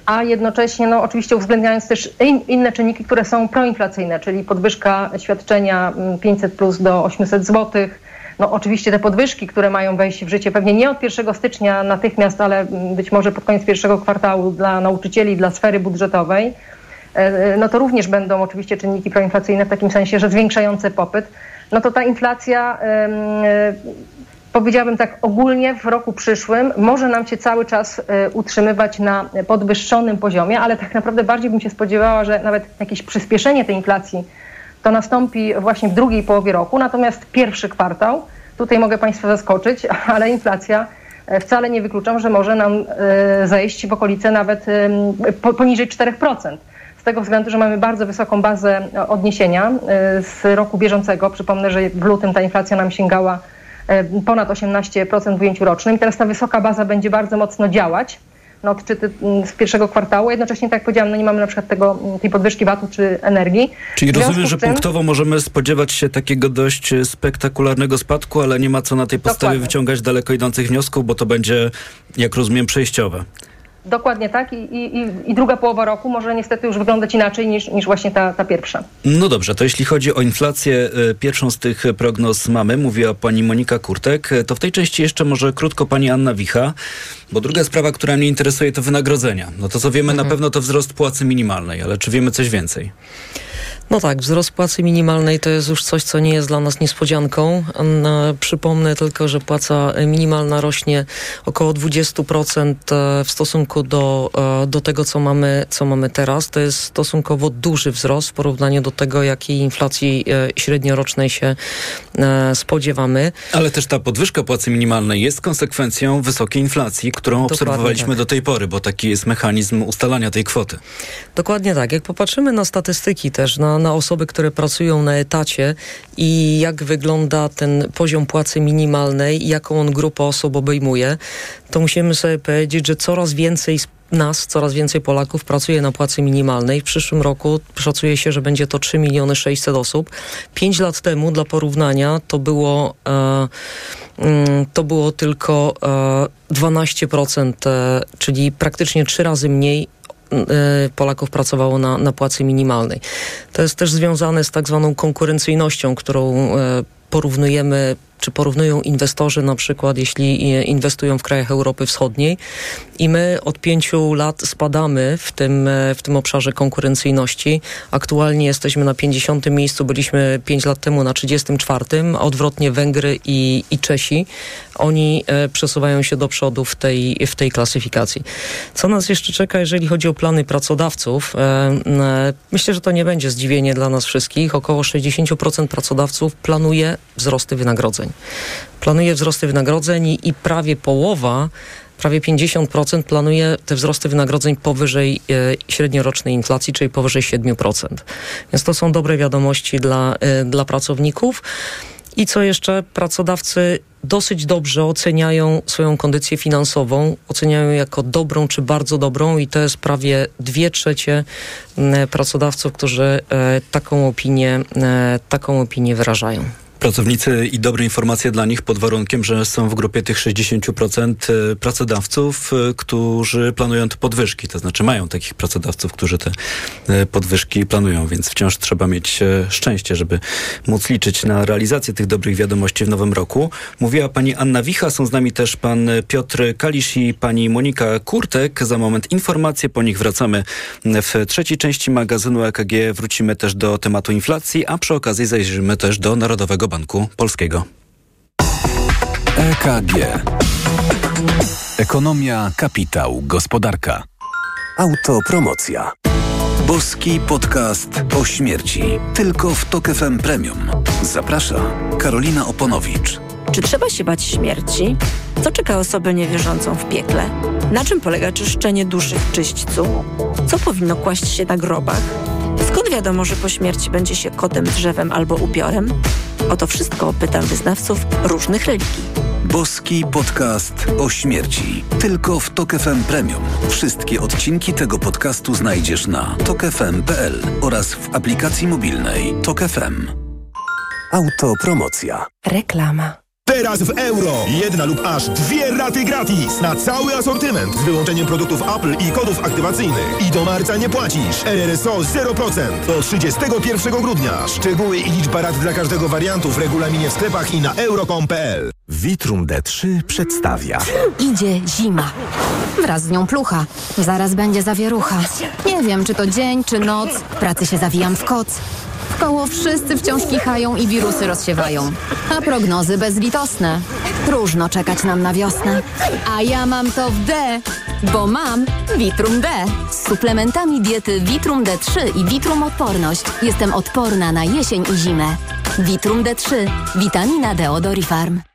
a jednocześnie no, oczywiście uwzględniając też inne czynniki, które są proinflacyjne, czyli podwyżka świadczenia 500 plus do 800 złotych, No oczywiście te podwyżki, które mają wejść w życie, pewnie nie od 1 stycznia natychmiast, ale mm, być może pod koniec pierwszego kwartału dla nauczycieli, dla sfery budżetowej, e, no to również będą oczywiście czynniki proinflacyjne w takim sensie, że zwiększające popyt. No to ta inflacja powiedziałabym tak ogólnie w roku przyszłym może nam się cały czas e, utrzymywać na podwyższonym poziomie, ale tak naprawdę bardziej bym się spodziewała, że nawet jakieś przyspieszenie tej inflacji to nastąpi właśnie w drugiej połowie roku. Natomiast pierwszy kwartał, tutaj mogę Państwa zaskoczyć, ale inflacja e, wcale nie wykluczam, że może nam e, zejść w okolice nawet poniżej 4% z tego względu, że mamy bardzo wysoką bazę odniesienia z roku bieżącego. Przypomnę, że w lutym ta inflacja nam sięgała ponad 18% w ujęciu rocznym. Teraz ta wysoka baza będzie bardzo mocno działać na odczyty mm, z pierwszego kwartału. Jednocześnie, tak jak powiedziałam, no nie mamy na przykład tego, mm, tej podwyżki VAT-u czy energii. Czyli rozumiem, że tym... punktowo możemy spodziewać się takiego dość spektakularnego spadku, ale nie ma co na tej podstawie Dokładnie. wyciągać daleko idących wniosków, bo to będzie, jak rozumiem, przejściowe. Dokładnie tak I, i, i, druga połowa roku może niestety już wyglądać inaczej niż, niż właśnie ta, ta pierwsza. No dobrze, to jeśli chodzi o inflację, e, pierwszą z tych prognoz mamy, mówiła pani Monika Kurtek, e, to w tej części jeszcze może krótko pani Anna Wicha, bo druga sprawa, która mnie interesuje to wynagrodzenia. No to co wiemy mhm. na pewno to wzrost płacy minimalnej, ale czy wiemy coś więcej? No tak, wzrost płacy minimalnej to jest już coś, co nie jest dla nas niespodzianką. Przypomnę tylko, że płaca minimalna rośnie około 20% e, w stosunku do, e, do tego, co mamy, co mamy teraz. To jest stosunkowo duży wzrost w porównaniu do tego, jakiej inflacji e, średniorocznej się spodziewamy. Ale też ta podwyżka płacy minimalnej jest konsekwencją wysokiej inflacji, którą Dokładnie obserwowaliśmy tak. do tej pory, bo taki jest mechanizm ustalania tej kwoty. Dokładnie tak. Jak popatrzymy na statystyki też, na na, osoby, które pracują na etacie i jak wygląda ten poziom płacy minimalnej jaką on grupę osób obejmuje, to musimy sobie powiedzieć, że coraz więcej nas, coraz więcej Polaków pracuje na płacy minimalnej. W przyszłym roku szacuje się, że będzie to 3 miliony 600 osób. Pięć lat temu, dla porównania, to było, e, mm, to było tylko e, 12%, e, czyli praktycznie trzy razy mniej Polaków pracowało na, na płacy minimalnej. To jest też związane z tak zwaną konkurencyjnością, którą y, porównujemy czy porównują inwestorzy na przykład, jeśli inwestują w krajach Europy Wschodniej i my od pięciu lat spadamy w tym, w tym obszarze konkurencyjności. Aktualnie jesteśmy na 50. miejscu, byliśmy pięć lat temu na 34, a odwrotnie Węgry i, i Czesi. Oni e, przesuwają się do przodu w tej, w tej klasyfikacji. Co nas jeszcze czeka, jeżeli chodzi o plany pracodawców? E, e, myślę, że to nie będzie zdziwienie dla nas wszystkich. Około 60% pracodawców planuje wzrosty wynagrodzeń. Planuje wzrosty wynagrodzeń i, prawie połowa prawie 50% planuje te wzrosty wynagrodzeń powyżej e, średniorocznej inflacji, czyli powyżej 7%. Więc to są dobre wiadomości dla, e, dla pracowników. I co jeszcze? Pracodawcy dosyć dobrze oceniają swoją kondycję finansową, oceniają jako dobrą czy bardzo dobrą i to jest prawie dwie trzecie pracodawców, którzy e, taką opinię, e, taką opinię wyrażają. Pracownicy i dobre informacje dla nich pod warunkiem, że są w grupie tych 60% e, pracodawców, e, którzy planują te podwyżki. To znaczy mają takich pracodawców, którzy te e, podwyżki planują, więc wciąż trzeba mieć szczęście, żeby móc liczyć na realizację tych dobrych wiadomości w nowym roku. Mówiła pani Anna Wicha, są z nami też pan Piotr Kalisz i pani Monika Kurtek. Za moment informacje, po nich wracamy w trzeciej części magazynu EKG. Wrócimy też do tematu inflacji, a przy okazji zajrzymy też do Narodowego Banku Banku Polskiego. EKG. Ekonomia, kapitał, gospodarka. Autopromocja. Boski podcast o śmierci. Tylko w Tok FM Premium. Zaprasza Karolina Oponowicz. Czy trzeba się bać śmierci? Co czeka osobę niewierzącą w piekle? Na czym polega czyszczenie duszy w czyśćcu? Co powinno kłaść się na grobach? Skąd wiadomo, że po śmierci będzie się kotem, drzewem albo upiorem? O to wszystko pytam wyznawców różnych religii. Boski podcast o śmierci. Tylko w Tok FM Premium. Wszystkie odcinki tego podcastu znajdziesz na tokefm.pl oraz w aplikacji mobilnej Tok FM. Autopromocja. Reklama. Teraz w euro. Jedna lub aż dwie raty gratis na cały asortyment z wyłączeniem produktów Apple i kodów aktywacyjnych. I do marca nie płacisz. RRSO 0% do 31 grudnia. Szczegóły i liczba rat dla każdego wariantu w regulaminie w sklepach i na euro.com.pl. Vitrum D3 przedstawia. Idzie zima. Wraz z nią plucha. Zaraz będzie zawierucha. Nie wiem, czy to dzień, czy noc. W pracy się zawijam w koc. W koło wszyscy wciąż kichają i wirusy rozsiewają. A prognozy bezlitosne. Próżno czekać nam na wiosnę. A ja mam to w D, bo mam Vitrum D. Z suplementami diety Vitrum D3 i Vitrum Odporność jestem odporna na jesień i zimę. Vitrum D3. Witamina D od Orifarm.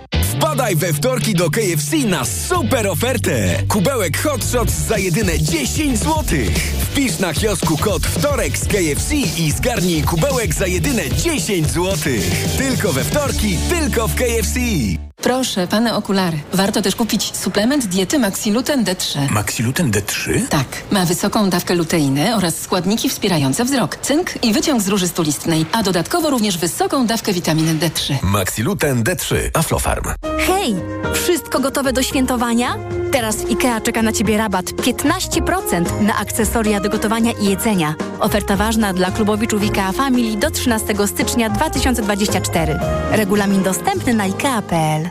Wpadaj we wtorki do KFC na super ofertę. Kubełek Hot Shots za jedyne 10 zł. Wpisz na kiosku kod wtorek z KFC i zgarnij kubełek za jedyne 10 zł. Tylko we wtorki, tylko w KFC. Proszę, pane okulary. Warto też kupić suplement diety Maxiluten D3. Maxiluten D3? Tak. Ma wysoką dawkę luteiny oraz składniki wspierające wzrok, cynk i wyciąg z róży stulistnej, a dodatkowo również wysoką dawkę witaminy D3. Maxiluten D3. Aflofarm. Hej! Wszystko gotowe do świętowania? Teraz w IKEA czeka na Ciebie rabat 15% na akcesoria do gotowania i jedzenia. Oferta ważna dla klubowiczów IKEA Family do 13 stycznia 2024. Regulamin dostępny na IKEA.pl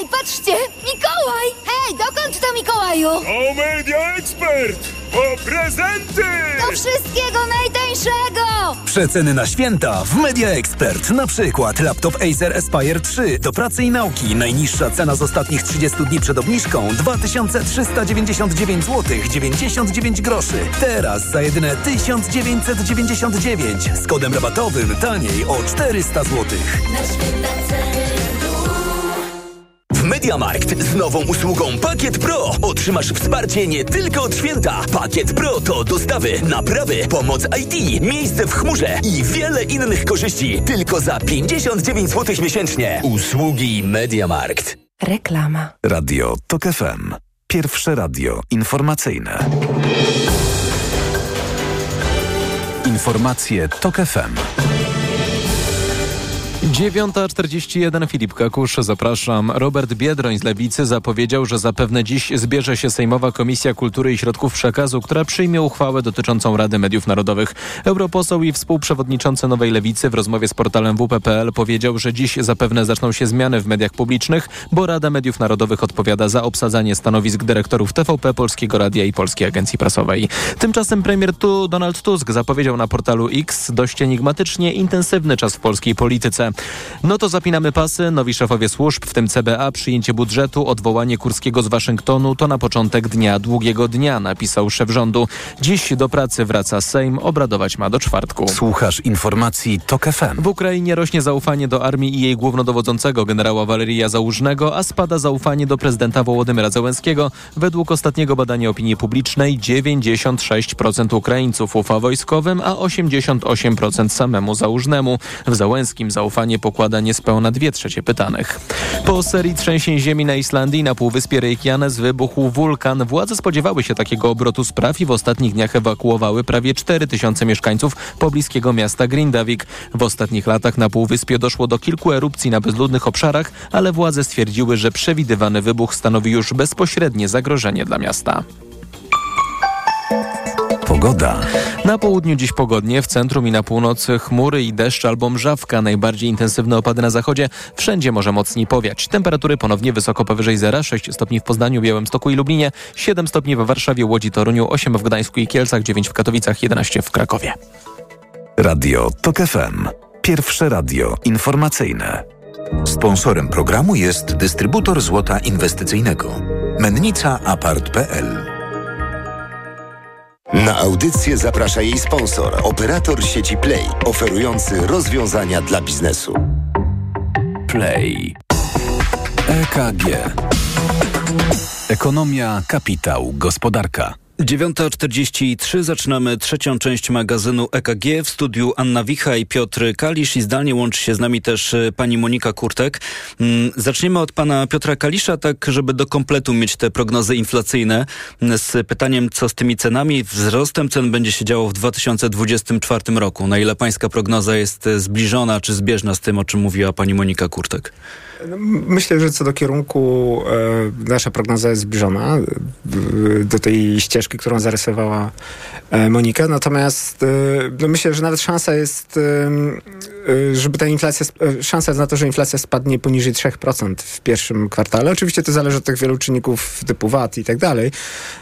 Ej, patrzcie! Mikołaj! Hej, dokąd to Mikołaju? O Media Expert! Po prezenty! Do wszystkiego najtańszego! Przeceny na święta w Media Expert. Na przykład laptop Acer Aspire 3 do pracy i nauki. Najniższa cena z ostatnich 30 dni przed obniżką 2399 zł 99 groszy. Teraz za jedyne 1999 z kodem rabatowym taniej o 400 zł. Na święta W Mediamarkt z nową usługą Pakiet Pro otrzymasz wsparcie nie tylko od święta. Pakiet Pro to dostawy, naprawy, pomoc IT, miejsce w chmurze i wiele innych korzyści. Tylko za 59 zł miesięcznie. Usługi Mediamarkt. Reklama. Radio TOK FM. Pierwsze radio informacyjne. Informacje TOK FM. 9.41 Filip Kakusz, zapraszam. Robert Biedroń z Lewicy zapowiedział, że zapewne dziś zbierze się Sejmowa Komisja Kultury i Środków Przekazu, która przyjmie uchwałę dotyczącą Rady Mediów Narodowych. Europoseł i współprzewodniczący Nowej Lewicy w rozmowie z portalem WP.pl powiedział, że dziś zapewne zaczną się zmiany w mediach publicznych, bo Rada Mediów Narodowych odpowiada za obsadzanie stanowisk dyrektorów TVP, Polskiego Radia i Polskiej Agencji Prasowej. Tymczasem premier tu Donald Tusk zapowiedział na portalu X dość enigmatycznie intensywny czas w polskiej polityce. No to zapinamy pasy, nowi szefowie służb, w tym CBA, przyjęcie budżetu, odwołanie Kurskiego z Waszyngtonu to na początek dnia, długiego dnia, napisał szef rządu. Dziś do pracy wraca Sejm, obradować ma do czwartku. Słuchasz informacji TOK FM. W Ukrainie rośnie zaufanie do armii i jej głównodowodzącego generała Waleria Załużnego, a spada zaufanie do prezydenta Wołodymyra Zełenskiego. Według ostatniego badania opinii publicznej 96% Ukraińców ufa wojskowym, a 88% samemu Załużnemu. W Załęskim zaufanie pokłada niespełna dwie trzecie pytanych. Po serii trzęsień ziemi na Islandii na półwyspie Reykjanes wybuchł wulkan. Władze spodziewały się takiego obrotu spraw i w ostatnich dniach ewakuowały prawie 4 tysiące mieszkańców pobliskiego miasta Grindavik. W ostatnich latach na półwyspie doszło do kilku erupcji na bezludnych obszarach, ale władze stwierdziły, że przewidywany wybuch stanowi już bezpośrednie zagrożenie dla miasta. Pogoda. Na południu dziś pogodnie, w centrum i na północy chmury i deszcz albo mrzawka. Najbardziej intensywne opady na zachodzie. Wszędzie może mocniej powiać. Temperatury ponownie wysoko powyżej zera. 6 stopni w Poznaniu, Białymstoku i Lublinie. 7 stopni w Warszawie, Łodzi, Toruniu. 8 w Gdańsku i Kielcach. 9 w Katowicach. 11 w Krakowie. Radio TOK FM. Pierwsze radio informacyjne. Sponsorem programu jest dystrybutor złota inwestycyjnego. Mennica Apart.pl Na audycję zaprasza jej sponsor, operator sieci Play, oferujący rozwiązania dla biznesu. Play. EKG. Ekonomia, kapitał, gospodarka. 9.43 zaczynamy trzecią część magazynu EKG. W studiu Anna Wicha i Piotr Kalisz i zdalnie łączy się z nami też e, pani Monika Kurtek. Mm, zaczniemy od pana Piotra Kalisza, tak żeby do kompletu mieć te prognozy inflacyjne mm, z pytaniem, co z tymi cenami. Wzrostem cen będzie się działo w 2024 roku. Na ile pańska prognoza jest e, zbliżona czy zbieżna z tym, o czym mówiła pani Monika Kurtek? Myślę, że co do kierunku e, nasza prognoza jest zbliżona e, do tej ścieżki, którą zarysowała e, Monika. Natomiast no myślę, że nawet szansa jest, żeby ta inflacja, szansa jest na to, że inflacja spadnie poniżej 3% w pierwszym kwartale. Oczywiście to zależy od tych wielu czynników typu VAT i tak dalej.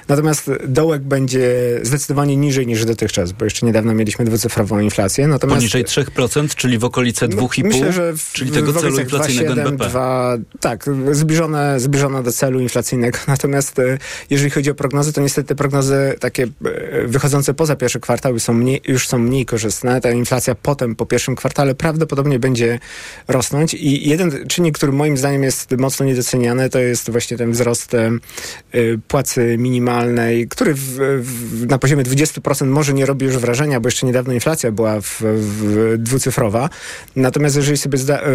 Natomiast dołek będzie zdecydowanie niżej niż dotychczas, bo jeszcze niedawno mieliśmy dwucyfrową inflację. Natomiast Poniżej 3%, czyli w okolice 2,5%, No, Myślę, że w, czyli tego w celu inflacyjnego 2,7, NBP. 2, tak, zbliżone, zbliżone do celu inflacyjnego. Natomiast e, jeżeli chodzi o prognozy, to niestety prognozy takie e, wychodzące poza pierwszy kwartał są mniej, już są mniej korzystne. Ta inflacja potem po pierwszym kwartale prawdopodobnie będzie rosnąć i jeden czynnik, który moim zdaniem jest mocno niedoceniany, to jest właśnie ten wzrost e, płacy minimalnej, który w, w, na poziomie 20% może nie robi już wrażenia, bo jeszcze niedawno inflacja była w, w dwucyfrowa. Natomiast jeżeli sobie zda, e,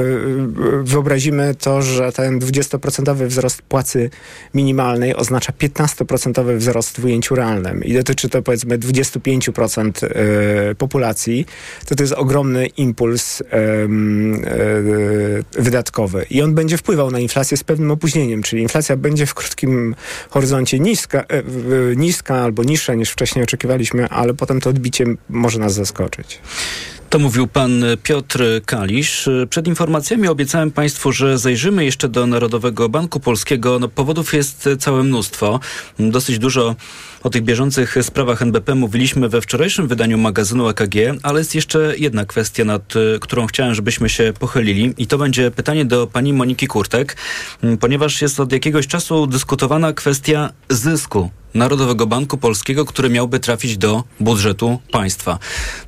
wyobrazimy to, że ten 20% wzrost płacy minimalnej oznacza 15% wzrost w ujęciu realnym i dotyczy to powiedzmy 25% e, populacji, to to jest ogromny impuls e, wydatkowy i on będzie wpływał na inflację z pewnym opóźnieniem, czyli inflacja będzie w krótkim horyzoncie niska, e, niska albo niższa niż wcześniej oczekiwaliśmy, ale potem to odbicie może nas zaskoczyć. To mówił pan Piotr Kalisz. Przed informacjami obiecałem państwu, że zajrzymy jeszcze do Narodowego Banku Polskiego. No, powodów jest całe mnóstwo. Dosyć dużo o tych bieżących sprawach NBP mówiliśmy we wczorajszym wydaniu magazynu EKG, ale jest jeszcze jedna kwestia, nad y, którą chciałem, żebyśmy się pochylili i to będzie pytanie do pani Moniki Kurtek, ponieważ jest od jakiegoś czasu dyskutowana kwestia zysku Narodowego Banku Polskiego, który miałby trafić do budżetu państwa.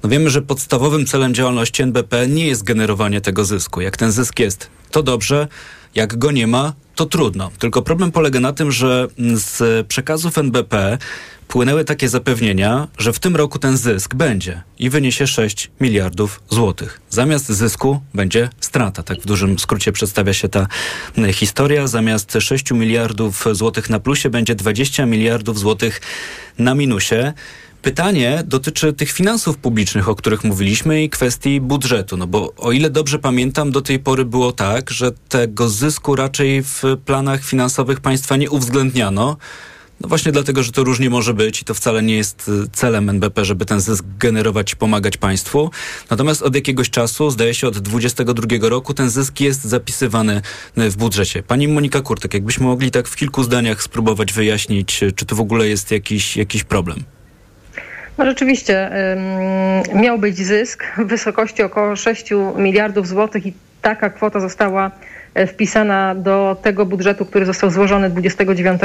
No wiemy, że podstawowym celem działalności NBP nie jest generowanie tego zysku. Jak ten zysk jest, to dobrze. Jak go nie ma, to trudno. Tylko problem polega na tym, że z przekazów NBP płynęły takie zapewnienia, że w tym roku ten zysk będzie i wyniesie 6 miliardów złotych. Zamiast zysku będzie strata. Tak w dużym skrócie przedstawia się ta historia. Zamiast 6 miliardów złotych na plusie będzie 20 miliardów złotych na minusie. Pytanie dotyczy tych finansów publicznych, o których mówiliśmy i kwestii budżetu. No bo o ile dobrze pamiętam, do tej pory było tak, że tego zysku raczej w planach finansowych państwa nie uwzględniano. No właśnie dlatego, że to różnie może być i to wcale nie jest y, celem NBP, żeby ten zysk generować i pomagać państwu. Natomiast od jakiegoś czasu, zdaje się od 2022 roku, ten zysk jest zapisywany y, w budżecie. Pani Monika Kurtek, jakbyśmy mogli tak w kilku zdaniach spróbować wyjaśnić, y, czy to w ogóle jest jakiś, jakiś problem? No rzeczywiście miał być zysk w wysokości około 6 miliardów złotych i taka kwota została e, wpisana do tego budżetu, który został złożony 29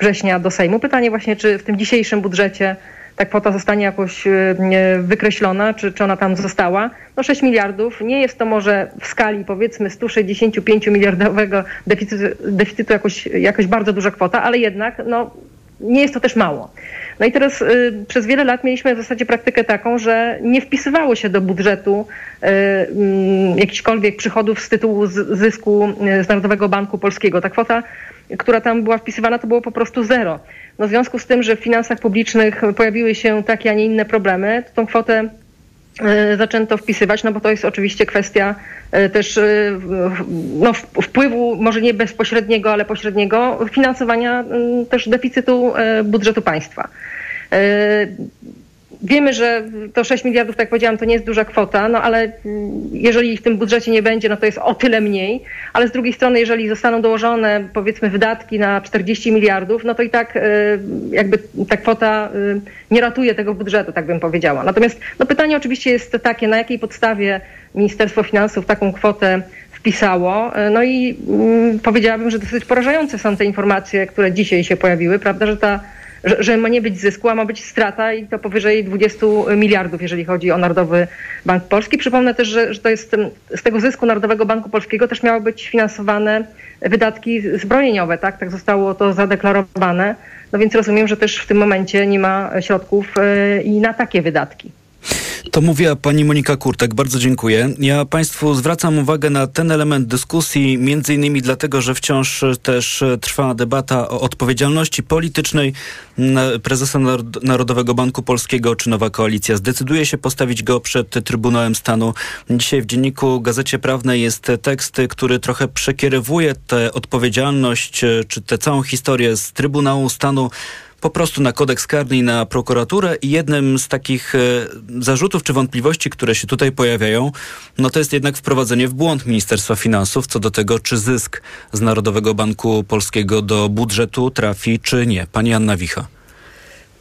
września do Sejmu. Pytanie właśnie, czy w tym dzisiejszym budżecie ta kwota zostanie jakoś e, wykreślona, czy, czy ona tam została. No 6 miliardów, nie jest to może w skali powiedzmy 165 miliardowego deficytu, deficytu jakoś, jakoś bardzo duża kwota, ale jednak no, nie jest to też mało. No i teraz y, przez wiele lat mieliśmy w zasadzie praktykę taką, że nie wpisywało się do budżetu y, y, jakichkolwiek przychodów z tytułu z, zysku y, z Narodowego Banku Polskiego. Ta kwota, która tam była wpisywana, to było po prostu zero. No w związku z tym, że w finansach publicznych pojawiły się takie, a nie inne problemy, to tą kwotę zaczęto wpisywać, no bo to jest oczywiście kwestia y, też w- no, wpływu, może nie bezpośredniego, ale pośredniego, finansowania też deficytu budżetu państwa. Wiemy, że to 6 miliardów, tak powiedziałam, to nie jest duża kwota, no ale mm, jeżeli w tym budżecie nie będzie, no to jest o tyle mniej, ale z drugiej strony, jeżeli zostaną dołożone powiedzmy wydatki na 40 miliardów, no to i tak y, jakby ta kwota y, nie ratuje tego budżetu, tak bym powiedziała. Natomiast no pytanie oczywiście jest takie, na jakiej podstawie Ministerstwo Finansów taką kwotę wpisało. No i mm, powiedziałabym, że dosyć porażające są te informacje, które dzisiaj się pojawiły, prawda, że ta że, że ma nie być zysku, a ma być strata i to powyżej 20 miliardów, jeżeli chodzi o Narodowy Bank Polski. Przypomnę też, że, że to jest z tego zysku Narodowego Banku Polskiego też miały być finansowane wydatki zbrojeniowe, tak? Tak zostało to zadeklarowane. No więc rozumiem, że też w tym momencie nie ma środków e, i na takie wydatki. To mówiła pani Monika Kurtek. Bardzo dziękuję. Ja państwu zwracam uwagę na ten element dyskusji, między innymi dlatego, że wciąż też trwa debata o odpowiedzialności politycznej prezesa Narodowego Banku Polskiego, czy nowa koalicja zdecyduje się postawić go przed Trybunałem Stanu. Dzisiaj w dzienniku Gazecie Prawnej jest tekst, który trochę przekierowuje tę odpowiedzialność, czy tę całą historię z Trybunału Stanu po prostu na kodeks karny i na prokuraturę i jednym z takich e, zarzutów czy wątpliwości, które się tutaj pojawiają, no to jest jednak wprowadzenie w błąd Ministerstwa Finansów co do tego, czy zysk z Narodowego Banku Polskiego do budżetu trafi, czy nie. Pani Anna Wicha.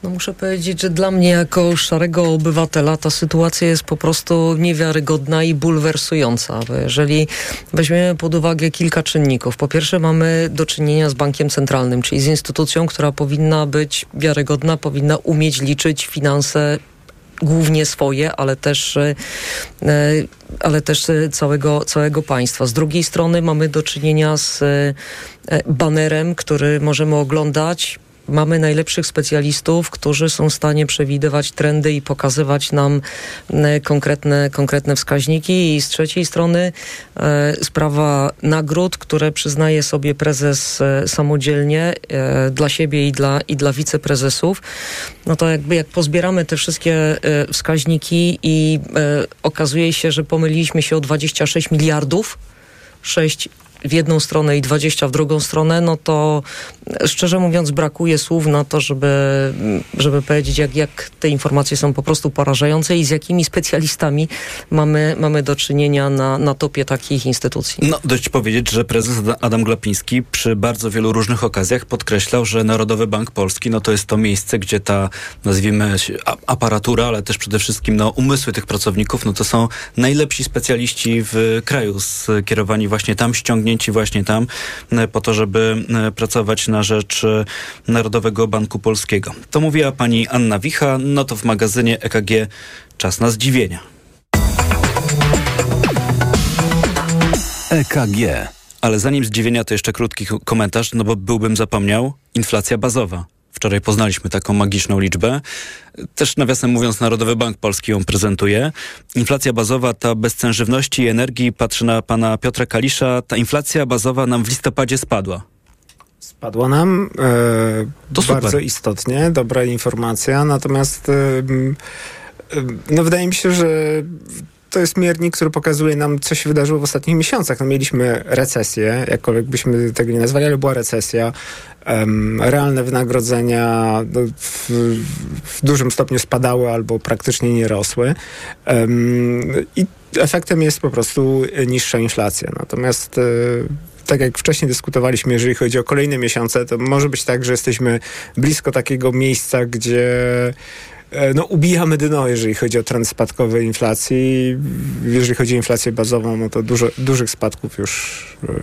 No muszę powiedzieć, że dla mnie jako szarego obywatela ta sytuacja jest po prostu niewiarygodna i bulwersująca. Jeżeli weźmiemy pod uwagę kilka czynników. Po pierwsze mamy do czynienia z bankiem centralnym, czyli z instytucją, która powinna być wiarygodna, powinna umieć liczyć finanse głównie swoje, ale też, e, ale też całego, całego państwa. Z drugiej strony mamy do czynienia z e, banerem, który możemy oglądać mamy najlepszych specjalistów, którzy są w stanie przewidywać trendy i pokazywać nam e, konkretne, konkretne wskaźniki. I z trzeciej strony e, sprawa nagród, które przyznaje sobie prezes e, samodzielnie e, dla siebie i dla, i dla wiceprezesów. No to jakby jak pozbieramy te wszystkie e, wskaźniki i e, okazuje się, że pomyliliśmy się o 26 miliardów, 6 w jedną stronę i 20 w drugą stronę, no to szczerze mówiąc brakuje słów na to, żeby, żeby powiedzieć, jak, jak te informacje są po prostu porażające i z jakimi specjalistami mamy, mamy do czynienia na, na topie takich instytucji. No, dość powiedzieć, że prezes Adam Glapiński przy bardzo wielu różnych okazjach podkreślał, że Narodowy Bank Polski no to jest to miejsce, gdzie ta, nazwijmy aparatura, ale też przede wszystkim no, umysły tych pracowników, no to są najlepsi specjaliści w kraju, skierowani właśnie tam, ściągnięci właśnie tam e, po to, żeby e, pracować na rzecz e, Narodowego Banku Polskiego. To mówiła pani Anna Wicha, no to w magazynie EKG czas na zdziwienia. EKG. Ale zanim zdziwienia, to jeszcze krótki komentarz, no bo byłbym zapomniał. Inflacja bazowa. Wczoraj poznaliśmy taką magiczną liczbę. Też nawiasem mówiąc, Narodowy Bank Polski ją prezentuje. Inflacja bazowa, ta bez cen żywności i energii, patrzy na pana Piotra Kalisza, ta inflacja bazowa nam w listopadzie spadła. Spadła nam e, bardzo istotnie, dobra informacja, natomiast e, no wydaje mi się, że to jest miernik, który pokazuje nam, co się wydarzyło w ostatnich miesiącach. No, mieliśmy recesję, jakkolwiek byśmy tego nie nazwali, ale była recesja. Um, realne wynagrodzenia no, w, w, dużym stopniu spadały albo praktycznie nie rosły. Um, I efektem jest po prostu niższa inflacja. Natomiast y, tak jak wcześniej dyskutowaliśmy, jeżeli chodzi o kolejne miesiące, to może być tak, że jesteśmy blisko takiego miejsca, gdzie e, no, ubijamy dno, jeżeli chodzi o trend spadkowy inflacji. Jeżeli chodzi o inflację bazową, no to dużo, dużych spadków już e,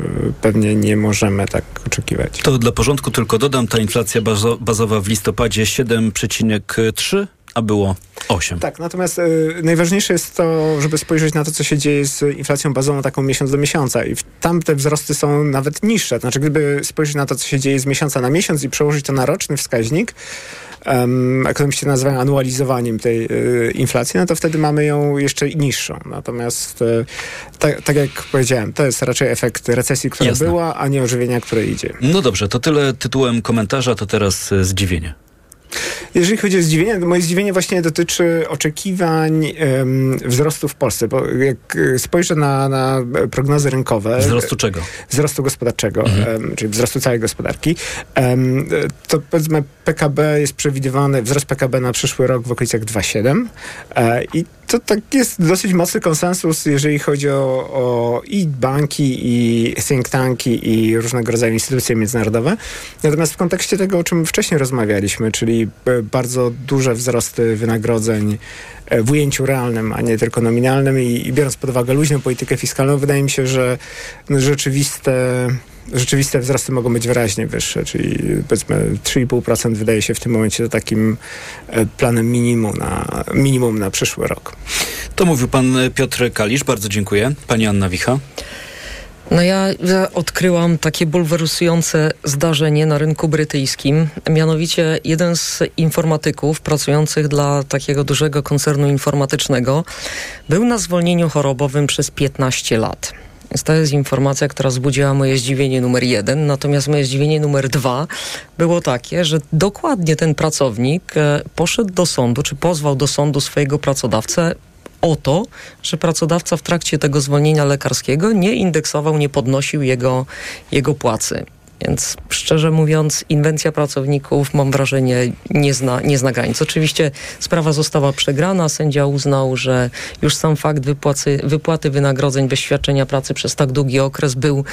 pewnie nie możemy tak oczekiwać. To dla porządku tylko dodam, ta inflacja bazo bazowa w listopadzie 7,3 a było 8. Tak, natomiast y, najważniejsze jest to, żeby spojrzeć na to, co się dzieje z inflacją bazową taką miesiąc do miesiąca i tam te wzrosty są nawet niższe. Znaczy, gdyby spojrzeć na to, co się dzieje z miesiąca na miesiąc i przełożyć to na roczny wskaźnik, um, ekonomiści nazywają anualizowaniem tej y, inflacji, no to wtedy mamy ją jeszcze niższą. Natomiast y, tak, tak jak powiedziałem, to jest raczej efekt recesji, która Jasne. była, a nie ożywienia, które idzie. No dobrze, to tyle tytułem komentarza, to teraz zdziwienie. Jeżeli chodzi o zdziwienie, moje zdziwienie właśnie dotyczy oczekiwań um, wzrostu w Polsce, bo jak spojrzę na, na prognozy rynkowe... Wzrostu czego? Wzrostu gospodarczego, mhm. um, czyli wzrostu całej gospodarki, um, to powiedzmy PKB jest przewidywany, wzrost PKB na przyszły rok w okolicach 2,7 e, i to tak jest dosyć mocny konsensus, jeżeli chodzi o, o i banki, i think tanki, i różnego rodzaju instytucje międzynarodowe. Natomiast w kontekście tego, o czym wcześniej rozmawialiśmy, czyli e, bardzo duże wzrosty wynagrodzeń w ujęciu realnym, a nie tylko nominalnym i, i biorąc pod uwagę luźną politykę fiskalną, wydaje mi się, że no, rzeczywiste rzeczywiste wzrosty mogą być wyraźnie wyższe, czyli powiedzmy 3,5% wydaje się w tym momencie takim e, planem minimum na, minimum na przyszły rok. To mówił pan Piotr Kalisz, bardzo dziękuję. Pani Anna Wicha. No ja, ja odkryłam takie bulwersujące zdarzenie na rynku brytyjskim. Mianowicie jeden z informatyków pracujących dla takiego dużego koncernu informatycznego był na zwolnieniu chorobowym przez 15 lat. Więc to jest informacja, która wzbudziła moje zdziwienie numer jeden. Natomiast moje zdziwienie numer dwa było takie, że dokładnie ten pracownik e, poszedł do sądu, czy pozwał do sądu swojego pracodawcę o to, że pracodawca w trakcie tego zwolnienia lekarskiego nie indeksował, nie podnosił jego, jego płacy. Więc szczerze mówiąc, inwencja pracowników, mam wrażenie, nie zna, nie zna granic. Oczywiście sprawa została przegrana. Sędzia uznał, że już sam fakt wypłacy, wypłaty wynagrodzeń bez świadczenia pracy przez tak długi okres był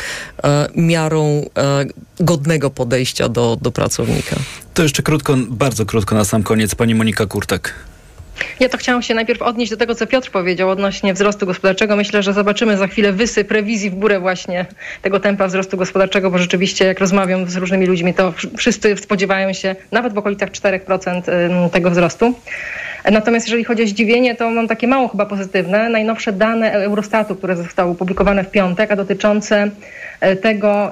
e, miarą e, godnego podejścia do, do pracownika. To jeszcze krótko, bardzo krótko na sam koniec. Pani Monika Kurtek. Ja to chciałam się najpierw odnieść do tego, co Piotr powiedział odnośnie wzrostu gospodarczego. Myślę, że zobaczymy za chwilę wysyp rewizji w górę właśnie tego tempa wzrostu gospodarczego, bo rzeczywiście jak rozmawiam z różnymi ludźmi, to wszyscy spodziewają się nawet w okolicach 4% tego wzrostu. Natomiast jeżeli chodzi o zdziwienie, to mam takie mało chyba pozytywne. Najnowsze dane Eurostatu, które zostały opublikowane w piątek, a dotyczące e, tego,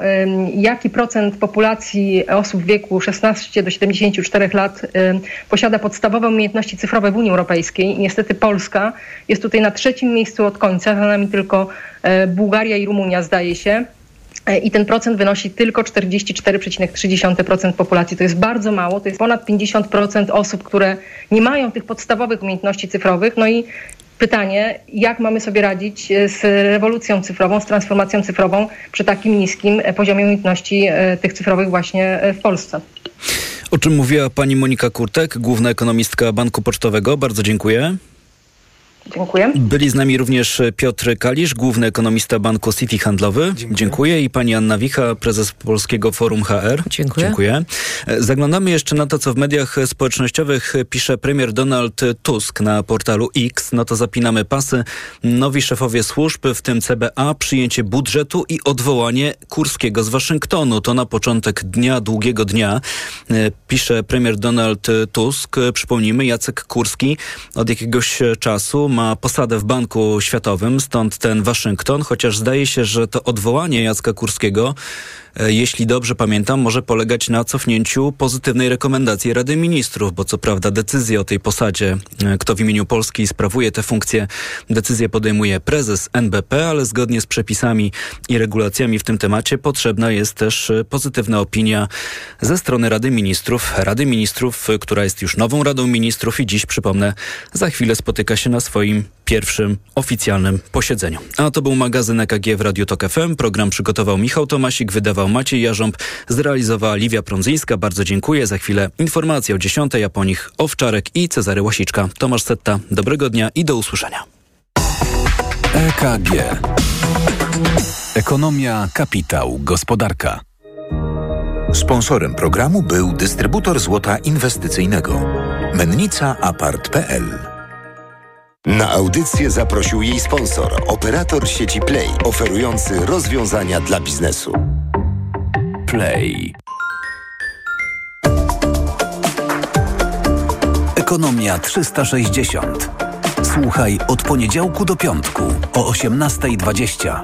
jaki procent populacji osób w wieku 16 do 74 lat posiada podstawowe umiejętności cyfrowe w Unii Europejskiej. Niestety Polska jest tutaj na trzecim miejscu od końca, za nami tylko e, Bułgaria i Rumunia zdaje się. E, i ten procent wynosi tylko 44,3% populacji. To jest bardzo mało, to jest ponad 50% osób, które nie mają tych podstawowych umiejętności cyfrowych. No i pytanie, jak mamy sobie radzić e, z rewolucją cyfrową, z transformacją cyfrową przy takim niskim e, poziomie umiejętności tych cyfrowych właśnie w Polsce. O czym mówiła pani Monika Kurtek, główna ekonomistka Banku Pocztowego. Bardzo dziękuję. Dziękuję. Byli z nami również Piotr Kalisz, główny ekonomista Banku City Handlowy. Dziękuję. Dziękuję. I pani Anna Wicha, prezes Polskiego Forum HR. Dziękuję. Dziękuję. Zaglądamy jeszcze na to, co w mediach społecznościowych pisze premier Donald Tusk na portalu X. No to zapinamy pasy. Nowi szefowie służb, w tym CBA, przyjęcie budżetu i odwołanie Kurskiego z Waszyngtonu. To na początek dnia, długiego dnia, pisze premier Donald Tusk. Przypomnijmy, Jacek Kurski od jakiegoś czasu ma posadę w Banku Światowym, stąd ten Waszyngton, chociaż zdaje się, że to odwołanie Jacka Kurskiego jeśli dobrze pamiętam, może polegać na cofnięciu pozytywnej rekomendacji Rady Ministrów, bo co prawda decyzję o tej posadzie, e, kto w imieniu Polski sprawuje tę funkcję, decyzję podejmuje prezes NBP, ale zgodnie z przepisami i regulacjami w tym temacie potrzebna jest też e, pozytywna opinia ze strony Rady Ministrów. Rady Ministrów, która jest już nową Radą Ministrów i dziś, przypomnę, za chwilę spotyka się na swoim pierwszym oficjalnym posiedzeniu. A to był magazyn EKG w Radiu Tok FM. Program przygotował Michał Tomasik, wydawał Maciej Jarząb, zrealizowała Liwia Prądzyńska. Bardzo dziękuję. Za chwilę informacje o 10, a po nich Owczarek i Cezary Łasiczka. Tomasz Setta, dobrego dnia i do usłyszenia. EKG. Ekonomia, kapitał, gospodarka. Sponsorem programu był dystrybutor złota inwestycyjnego. Mennica Apart.pl na audycję zaprosił jej sponsor, operator sieci Play, oferujący rozwiązania dla biznesu. Play. Ekonomia 360. Słuchaj od poniedziałku do piątku o 18.20.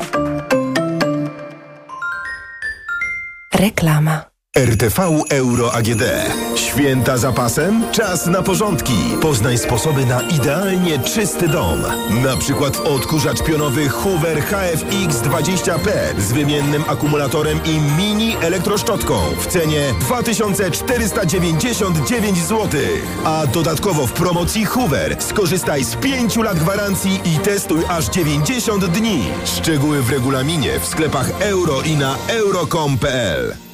Reklama. RTV Euro AGD. Święta za pasem? Czas na porządki. Poznaj sposoby na idealnie czysty dom. Na przykład odkurzacz pionowy Hoover HFX20P z wymiennym akumulatorem i mini elektroszczotką w cenie 2499 zł. A dodatkowo w promocji Hoover skorzystaj z 5 lat gwarancji i testuj aż 90 dni. Szczegóły w regulaminie w sklepach euro i na euro.com.pl.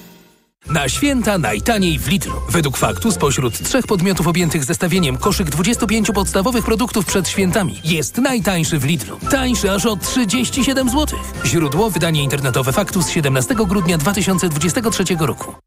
Na święta najtaniej w Lidlu. Według faktu spośród trzech podmiotów objętych zestawieniem koszyk 25 podstawowych produktów przed świętami jest najtańszy w Lidlu. Tańszy aż o 37 zł. Źródło wydanie internetowe faktu z 17 grudnia 2023 roku.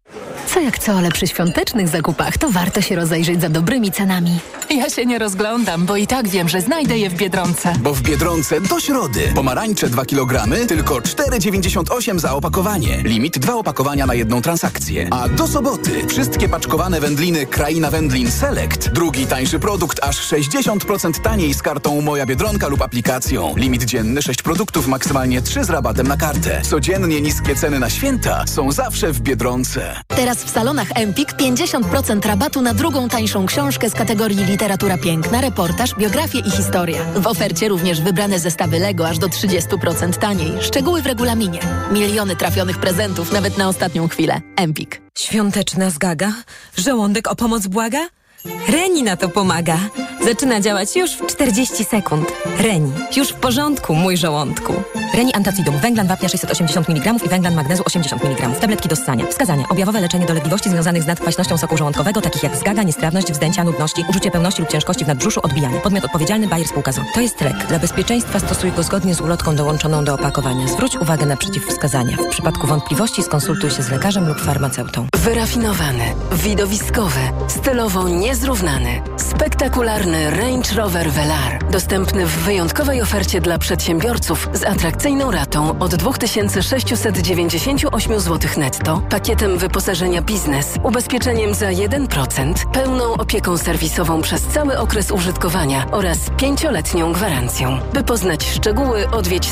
Co jak co, ale przy świątecznych zakupach to warto się rozejrzeć za dobrymi cenami. Ja się nie rozglądam, bo i tak wiem, że znajdę je w Biedronce. Bo w Biedronce do środy. Pomarańcze 2 kg, tylko 4,98 za opakowanie. Limit 2 opakowania na jedną transakcję. A do soboty wszystkie paczkowane wędliny Kraina Wędlin Select. Drugi tańszy produkt aż 60% taniej z kartą Moja Biedronka lub aplikacją. Limit dzienny 6 produktów, maksymalnie 3 z rabatem na kartę. Codziennie niskie ceny na święta są zawsze w Biedronce. Teraz w salonach Empik 50% rabatu na drugą tańszą książkę z kategorii literatura piękna, reportaż, biografię i historia. W ofercie również wybrane zestawy Lego aż do 30% taniej. Szczegóły w regulaminie. Miliony trafionych prezentów nawet na ostatnią chwilę. Empik. Świąteczna zgaga? Żołądek o pomoc błaga? Reni na to pomaga. Zaczyna działać już w 40 sekund. Reni. Już w porządku, mój żołądku. Reni Antacidum. Węglan wapnia 680 mg i węglan magnezu 80 mg. Tabletki do ssania. Wskazania. Objawowe leczenie dolegliwości związanych z nadkwaśnością soku żołądkowego, takich jak zgaga, niestrawność, wzdęcia, nudności, uczucie pełności lub ciężkości w nadbrzuszu, odbijanie. Podmiot odpowiedzialny Bayer Spółka ZO. To jest lek. Dla bezpieczeństwa stosuj go zgodnie z ulotką dołączoną do opakowania. Zwróć uwagę na przeciwwskazania. W przypadku wątpliwości skonsultuj się z lekarzem lub farmaceutą. Wyrafinowany, widowiskowy, stylowo niezrównany, spektakularny Range Rover Velar. Dostępny w wyjątkowej ofercie dla przedsiębiorców z atrakcyjną ratą od 2698 zł netto, pakietem wyposażenia biznes, ubezpieczeniem za 1%, pełną opieką serwisową przez cały okres użytkowania oraz pięcioletnią gwarancją. By poznać szczegóły, odwiedź salon